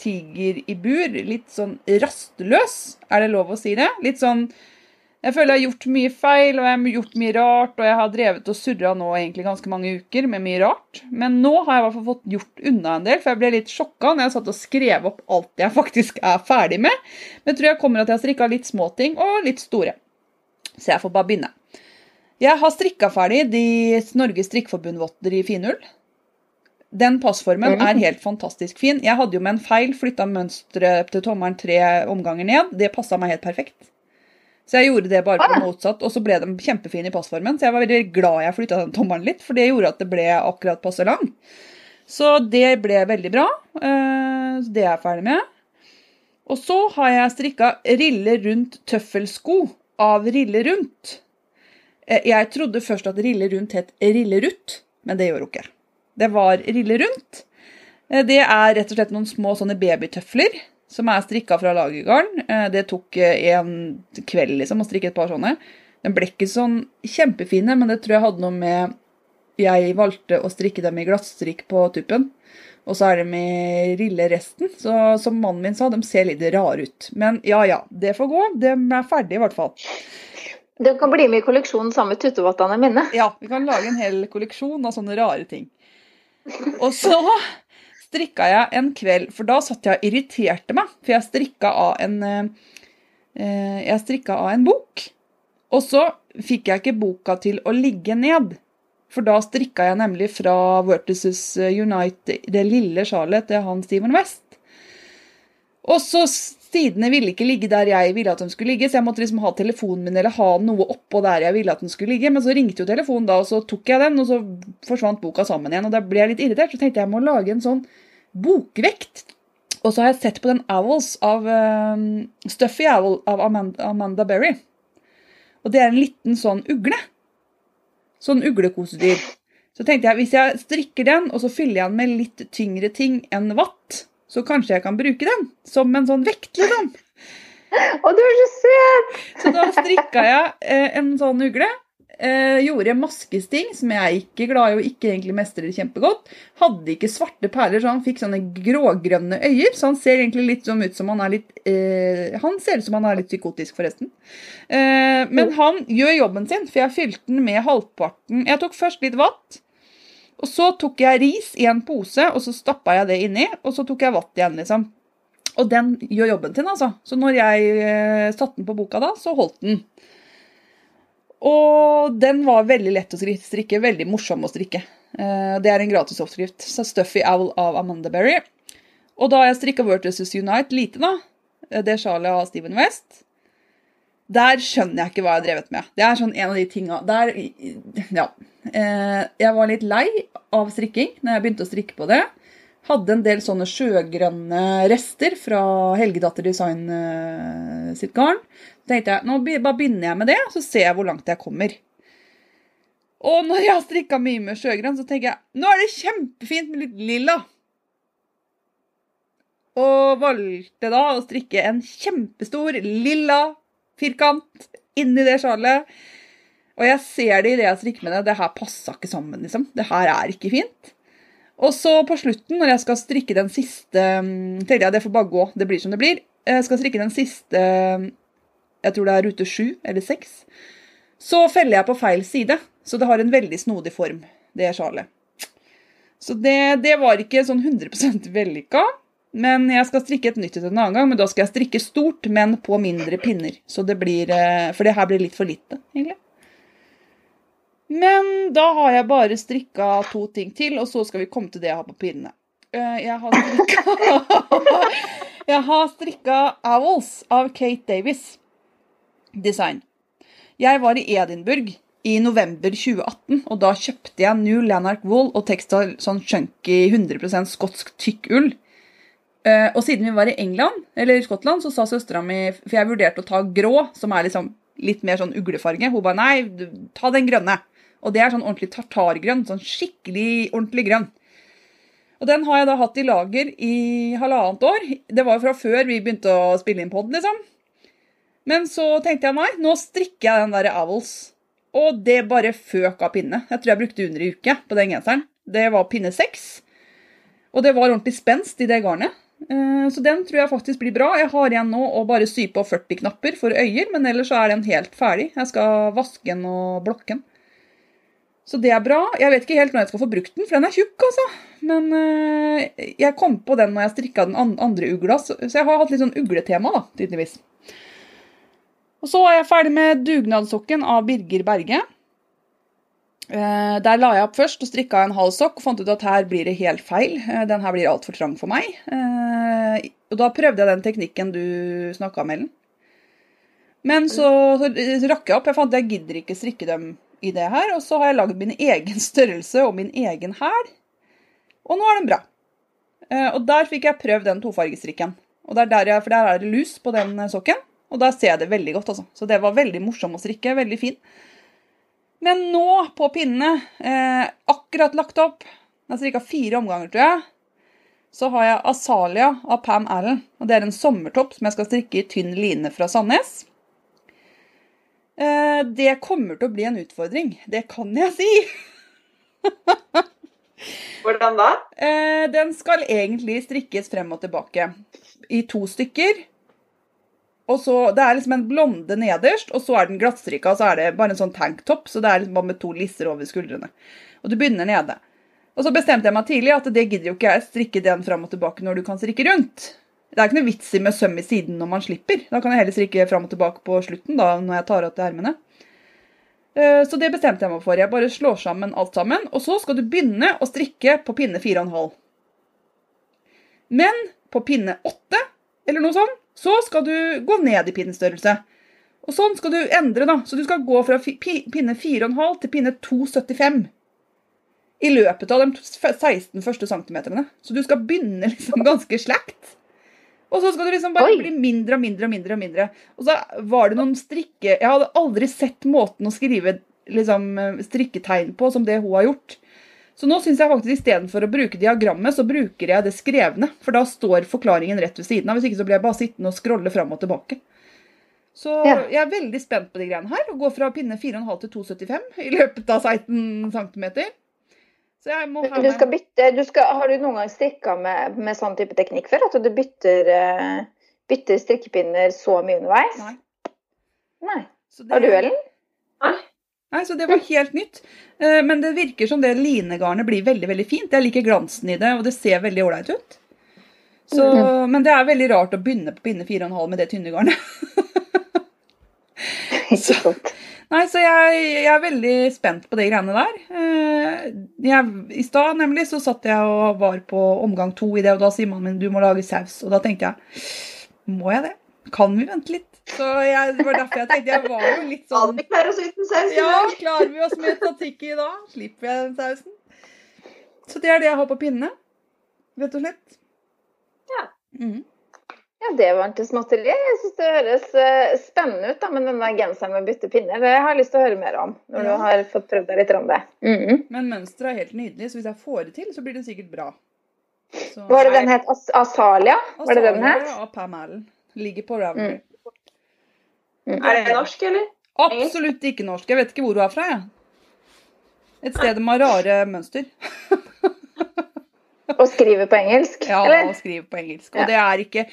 tiger i bur. Litt sånn rastløs, er det lov å si det? Litt sånn Jeg føler jeg har gjort mye feil, og jeg har gjort mye rart, og jeg har drevet og surra nå egentlig ganske mange uker med mye rart. Men nå har jeg i hvert fall fått gjort unna en del, for jeg ble litt sjokka når jeg satt og skrev opp alt jeg faktisk er ferdig med. Men jeg tror jeg kommer at jeg har strikka litt småting og litt store. Så jeg får bare begynne. Jeg har strikka ferdig de Norges Strikkforbund-votter i finull. Den passformen er helt fantastisk fin. Jeg hadde jo med en feil flytta mønsteret til tommelen tre omganger ned. Det passa meg helt perfekt. Så jeg gjorde det bare på motsatt, og så ble de kjempefine i passformen. Så jeg var veldig glad jeg flytta den tommelen litt, for det gjorde at det ble akkurat passe lang. Så det ble veldig bra. eh, så Det er jeg ferdig med. Og så har jeg strikka rille rundt tøffelsko av Rille rundt. Eh, Jeg trodde først at Rille rundt het Rille rutt, men det gjør hun ikke. Det var Rille rundt. Eh, Det er rett og slett noen små sånne babytøfler som er strikka fra lagergarn. Eh, Det tok eh, en kveld liksom å strikke et par sånne. De ble ikke sånn kjempefine, men det tror jeg hadde noe med Jeg valgte å strikke dem i glattstrikk på tuppen. Og så er de i rille resten. Så som mannen min sa, de ser litt rare ut. Men ja ja, det får gå. De er ferdige i hvert fall. De kan bli med i kolleksjonen sammen med tuttevottene mine. Ja, vi kan lage en hel kolleksjon av sånne rare ting. Og så strikka jeg en kveld, for da satt jeg og irriterte meg. For jeg strikka av en eh, eh, Jeg strikka av en bok. Og så fikk jeg ikke boka til å ligge ned. For da strikka jeg nemlig fra Vertices Unite det lille sjalet til han Steven West. Og så sidene ville ikke ligge der jeg ville at de skulle ligge, så jeg måtte liksom ha telefonen min eller ha noe oppå der jeg ville at den skulle ligge. Men så ringte jo telefonen da, og så tok jeg den, og så forsvant boka sammen igjen. Og da ble jeg litt irritert, så tenkte jeg jeg må lage en sånn bokvekt. Og så har jeg sett på den Owls av um, Stuffy Owl av Amanda, Amanda Berry. Og det er en liten sånn ugle. Sånn uglekosedyr. Så tenkte jeg hvis jeg strikker den, og så fyller jeg den med litt tyngre ting enn vatt, så kanskje jeg kan bruke den som en sånn vekt, liksom. Å, du er så søt! Så da strikka jeg eh, en sånn ugle. Eh, gjorde maskesting, som jeg er ikke glad i og ikke egentlig mestrer kjempegodt. Hadde ikke svarte perler, så han fikk sånne grågrønne øyer. Så han ser egentlig litt sånn ut som han er litt eh, Han ser ut som han er litt psykotisk, forresten. Eh, men han gjør jobben sin, for jeg fylte den med halvparten Jeg tok først litt vatt. Og så tok jeg ris i en pose, og så stappa jeg det inni. Og så tok jeg vatt igjen, liksom. Og den gjør jobben sin, altså. Så når jeg eh, satte den på boka da, så holdt den. Og den var veldig lett å strikke, veldig morsom å strikke. Eh, det er en gratis oppskrift. Så Stuffy Owl av Amanda Berry. Og da har jeg strikka Vertices Unite lite, da. eh, Det sjalet av Steven West. Der skjønner jeg ikke hva jeg har drevet med. Det er sånn en av de tinga Der Ja. Eh, jeg var litt lei av strikking når jeg begynte å strikke på det. Hadde en del sånne sjøgrønne rester fra Helgedatter Design sitt garn. Tenkte jeg nå bare begynner jeg med det, så ser jeg hvor langt jeg kommer. Og når jeg har strikka mye med sjøgrønn, så tenker jeg nå er det kjempefint med litt lilla. Og valgte da å strikke en kjempestor lilla firkant inni det sjalet. Og jeg ser det i det jeg strikker med det. Det her passa ikke sammen, liksom. Det her er ikke fint. Og så på slutten, når jeg skal strikke den siste mm, tenkte jeg det får bare gå. Det blir som det blir. Jeg skal strikke den siste mm, jeg tror det er rute sju eller seks, så feller jeg på feil side. Så det har en veldig snodig form, det sjalet. Så det, det var ikke sånn 100% vellykka. Men jeg skal strikke et nytt et en annen gang, men da skal jeg strikke stort, men på mindre pinner. Så det blir, eh, For det her blir litt for lite, egentlig. Men da har jeg bare strikka to ting til, og så skal vi komme til det jeg har på pinnene. Eh, Jeg har strikka Jeg har strikka Owls av Kate Davis design. Jeg var i Edinburgh i november 2018, og da kjøpte jeg New Lanark Wool og Textile sånn chunky 100% skotsk tykk ull. Eh, og siden vi var i England, eller i Skottland, så sa søstera mi For jeg vurderte å ta grå, som er liksom litt mer sånn uglefarge. Hun ba nei, ta den grønne. Og det er sånn ordentlig tartargrønn. Sånn skikkelig ordentlig grønn. Og den har jeg da hatt i lager i halvannet år. Det var fra før vi begynte å spille inn pod, liksom. Men så tenkte jeg nei, nå strikker jeg den der Owls. Og det bare føk av pinne. Jeg tror jeg brukte under ei uke på den genseren. Det var pinne seks. Og det var ordentlig spenst i det garnet. Eh, Så den tror jeg faktisk blir bra. Jeg har igjen nå å bare sy på 40 knapper for øyer, men ellers så er den helt ferdig. Jeg skal vaske den og blokke den. Så det er bra. Jeg vet ikke helt når jeg skal få brukt den, for den er tjukk, altså. Men eh, jeg kom på den når jeg strikka den andre ugla, så jeg har hatt litt sånn ugletema, da, tydeligvis. Og så er jeg ferdig med dugnadssokken av Birger Berge. Eh, Der la jeg opp først og strikka en halv sokk og fant ut at her blir det helt feil. Eh, Den her blir altfor trang for meg. Eh, Og da prøvde jeg den teknikken du snakka om, Ellen. Men så, så rakk jeg opp. Jeg fant at jeg gidder ikke strikke dem i det her. Og så har jeg lagd min egen størrelse og min egen hæl. Og nå er den bra. Og der fikk jeg prøvd den tofargestrikken. Og det er der jeg, for der er det lus på den sokken. Og da ser jeg det veldig godt, altså. Så det var veldig morsom å strikke. Veldig fin. Men nå på pinnene, eh, akkurat lagt opp, jeg har strikka fire omganger, tror jeg, så har jeg Asalia av Pam Allen. Og det er en sommertopp som jeg skal strikke i tynn line fra Sandnes. Eh, det kommer til å bli en utfordring. Det kan jeg si. Hvordan da? Eh, den skal egentlig strikkes frem og tilbake i to stykker. Og så, Det er liksom en blonde nederst, og så er den glattstrikka, og så er det bare en sånn tanktopp. Så det er liksom bare med to lisser over skuldrene. Og du begynner nede. Og så bestemte jeg meg tidlig at det gidder jo ikke jeg strikke den frem og tilbake når du kan strikke rundt. Det er ikke noe vits i med søm i siden når man slipper. Da kan jeg heller strikke frem og tilbake på slutten da, når jeg tar av til ermene. Eh, Så det bestemte jeg meg for. Jeg bare slår sammen alt sammen. Og så skal du begynne å strikke på pinne 4,5. Men på pinne 8, eller noe sånt, så skal du gå ned i pinnestørrelse. Og sånn skal du endre, da. Så du skal gå fra pinne 4,5 til pinne 2,75. I løpet av de 16 første centimeterne. Så du skal begynne liksom ganske slakt. Og så skal du liksom bare Oi. bli mindre og mindre og mindre. Og mindre. Og så var det noen strikke... Jeg hadde aldri sett måten å skrive liksom, strikketegn på som det hun har gjort. Så nå syns jeg faktisk istedenfor å bruke diagrammet, så bruker jeg det skrevne. For da står forklaringen rett ved siden av. Hvis ikke så blir jeg bare sittende og scrolle fram og tilbake. Så Ja. jeg er veldig spent på de greiene her. Å gå fra pinne 4,5 til 2,75 i løpet av 16 cm. Så jeg må ha Du skal bytte, du skal, har du noen gang strikka med, med sånn type teknikk før? At du bytter, eh, bytter strikkepinner så mye underveis? Nei. Nei. Så Har du, Ellen? Nei, så det var helt nytt. Eh, Men det virker som det linegarnet blir veldig veldig fint. Jeg liker glansen i det, og det ser veldig ålreit ut. Så, Men det er veldig rart å begynne på pinne 4,5 med det tynne garnet. så. Nei, så jeg, jeg er veldig spent på de greiene der. Eh, Jeg, I stad nemlig så satt jeg og var på omgang to i det, og da sier mannen min du må lage saus. Og da tenkte jeg må jeg det? Kan vi vente litt? Så jeg, det var derfor jeg tenkte jeg var jo litt sånn Ja, klarer vi oss med tatiki i dag? Slipper jeg den sausen? Så det er det jeg har på pinne. Rett og slett. Ja. Mm. Ja, det var ikke småtteri. Jeg syns det høres eh, spennende ut da, med den der genseren med bytte pinner. Det har jeg lyst til å høre mer om når Ja. du har fått prøvd deg litt. om det. Mhm. Men mønsteret er helt nydelig, så hvis jeg får det til, så blir det sikkert bra. Så, Var det den het As Asalia? Var det den het? Ja, Pam Allen. Ligger på Ravelry. Mm. Er det norsk, eller? Absolutt ikke norsk. Jeg vet ikke hvor hun er fra, jeg. Et sted med rare mønster. Og skrive på engelsk, Ja, eller? og skrive på engelsk. Ja. Det er ikke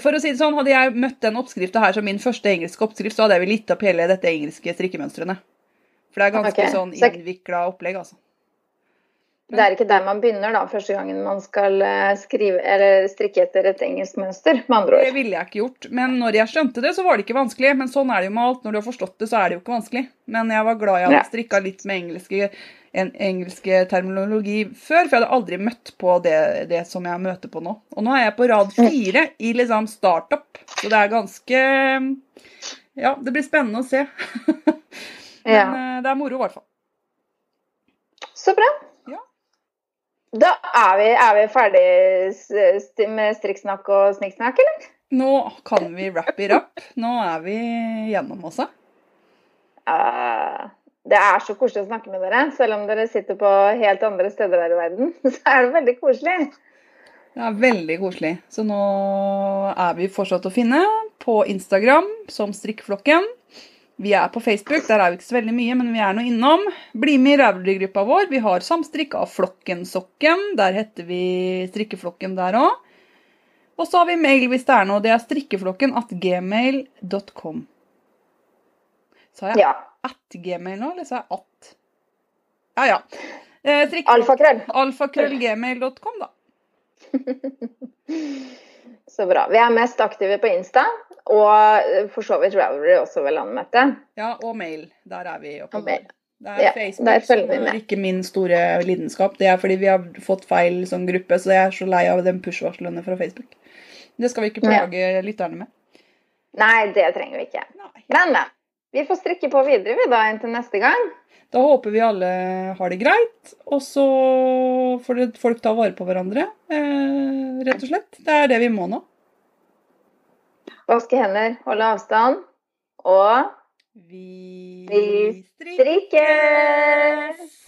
For å si det sånn, hadde jeg møtt den oppskrifta her som min første engelske oppskrift, så hadde jeg vel gitt opp hele dette engelske strikkemønstrene. For det er ganske okay. sånn innvikla opplegg, altså. Det er ikke der man begynner da, første gangen man skal eh, skrive, eller strikke etter et engelsk mønster, med andre ord. Det ville jeg ikke gjort. Men når jeg skjønte det, så var det ikke vanskelig. Men sånn er det jo med alt. Når du har forstått det, så er det jo ikke vanskelig. Men jeg var glad jeg hadde strikka litt med engelske, en, engelske terminologi før, for jeg hadde aldri møtt på det, det som jeg møter på nå. Og nå er jeg på rad fire i liksom startup, så det er ganske Ja, det blir spennende å se. Men Ja. eh, det er moro, i hvert fall. Så bra. Da er vi, er vi ferdig med strikksnakk og snikksnakk, eller? Nå kan vi wrap it up. Nå er vi gjennom også. Uh, det er så koselig å snakke med dere. Selv om dere sitter på helt andre steder her i verden, så er det veldig koselig. Det er veldig koselig. Så nå er vi fortsatt å finne på Instagram som Strikkeflokken. Vi er på Facebook, der er vi ikke så veldig mye, men vi er nå innom. Bli med i Ravelry-gruppa vår. Vi har samstrikk av Flokkensokken. Der heter vi Strikkeflokken der òg. Og så har vi mail hvis det er noe. Det er strikkeflokken at gmail.com. Sa jeg Ja. at gmail nå, eller sa jeg at? Ja, ja. Eh, Alfakrøll. Alfakrøllgmail.com, da. Så bra. Vi er mest aktive på Insta, og eh, for så vidt Ravelry også, ved landmøtet. Ja, og mail. Der er vi oppe. Det er Ja, Facebook som er ikke min store lidenskap. Det er fordi vi har fått feil sånn gruppe, så jeg er så lei av den push-varslene fra Facebook. Det skal vi ikke Ja. plage lytterne med. Nei, det trenger vi ikke. Nei. Men, men. Vi får strikke på videre vi da inntil neste gang. Da håper vi alle har det greit, og så får folk ta vare på hverandre, eh, rett og slett. Det er det vi må nå. Vaske hender, holde avstand. Og Vi Vi strikkes!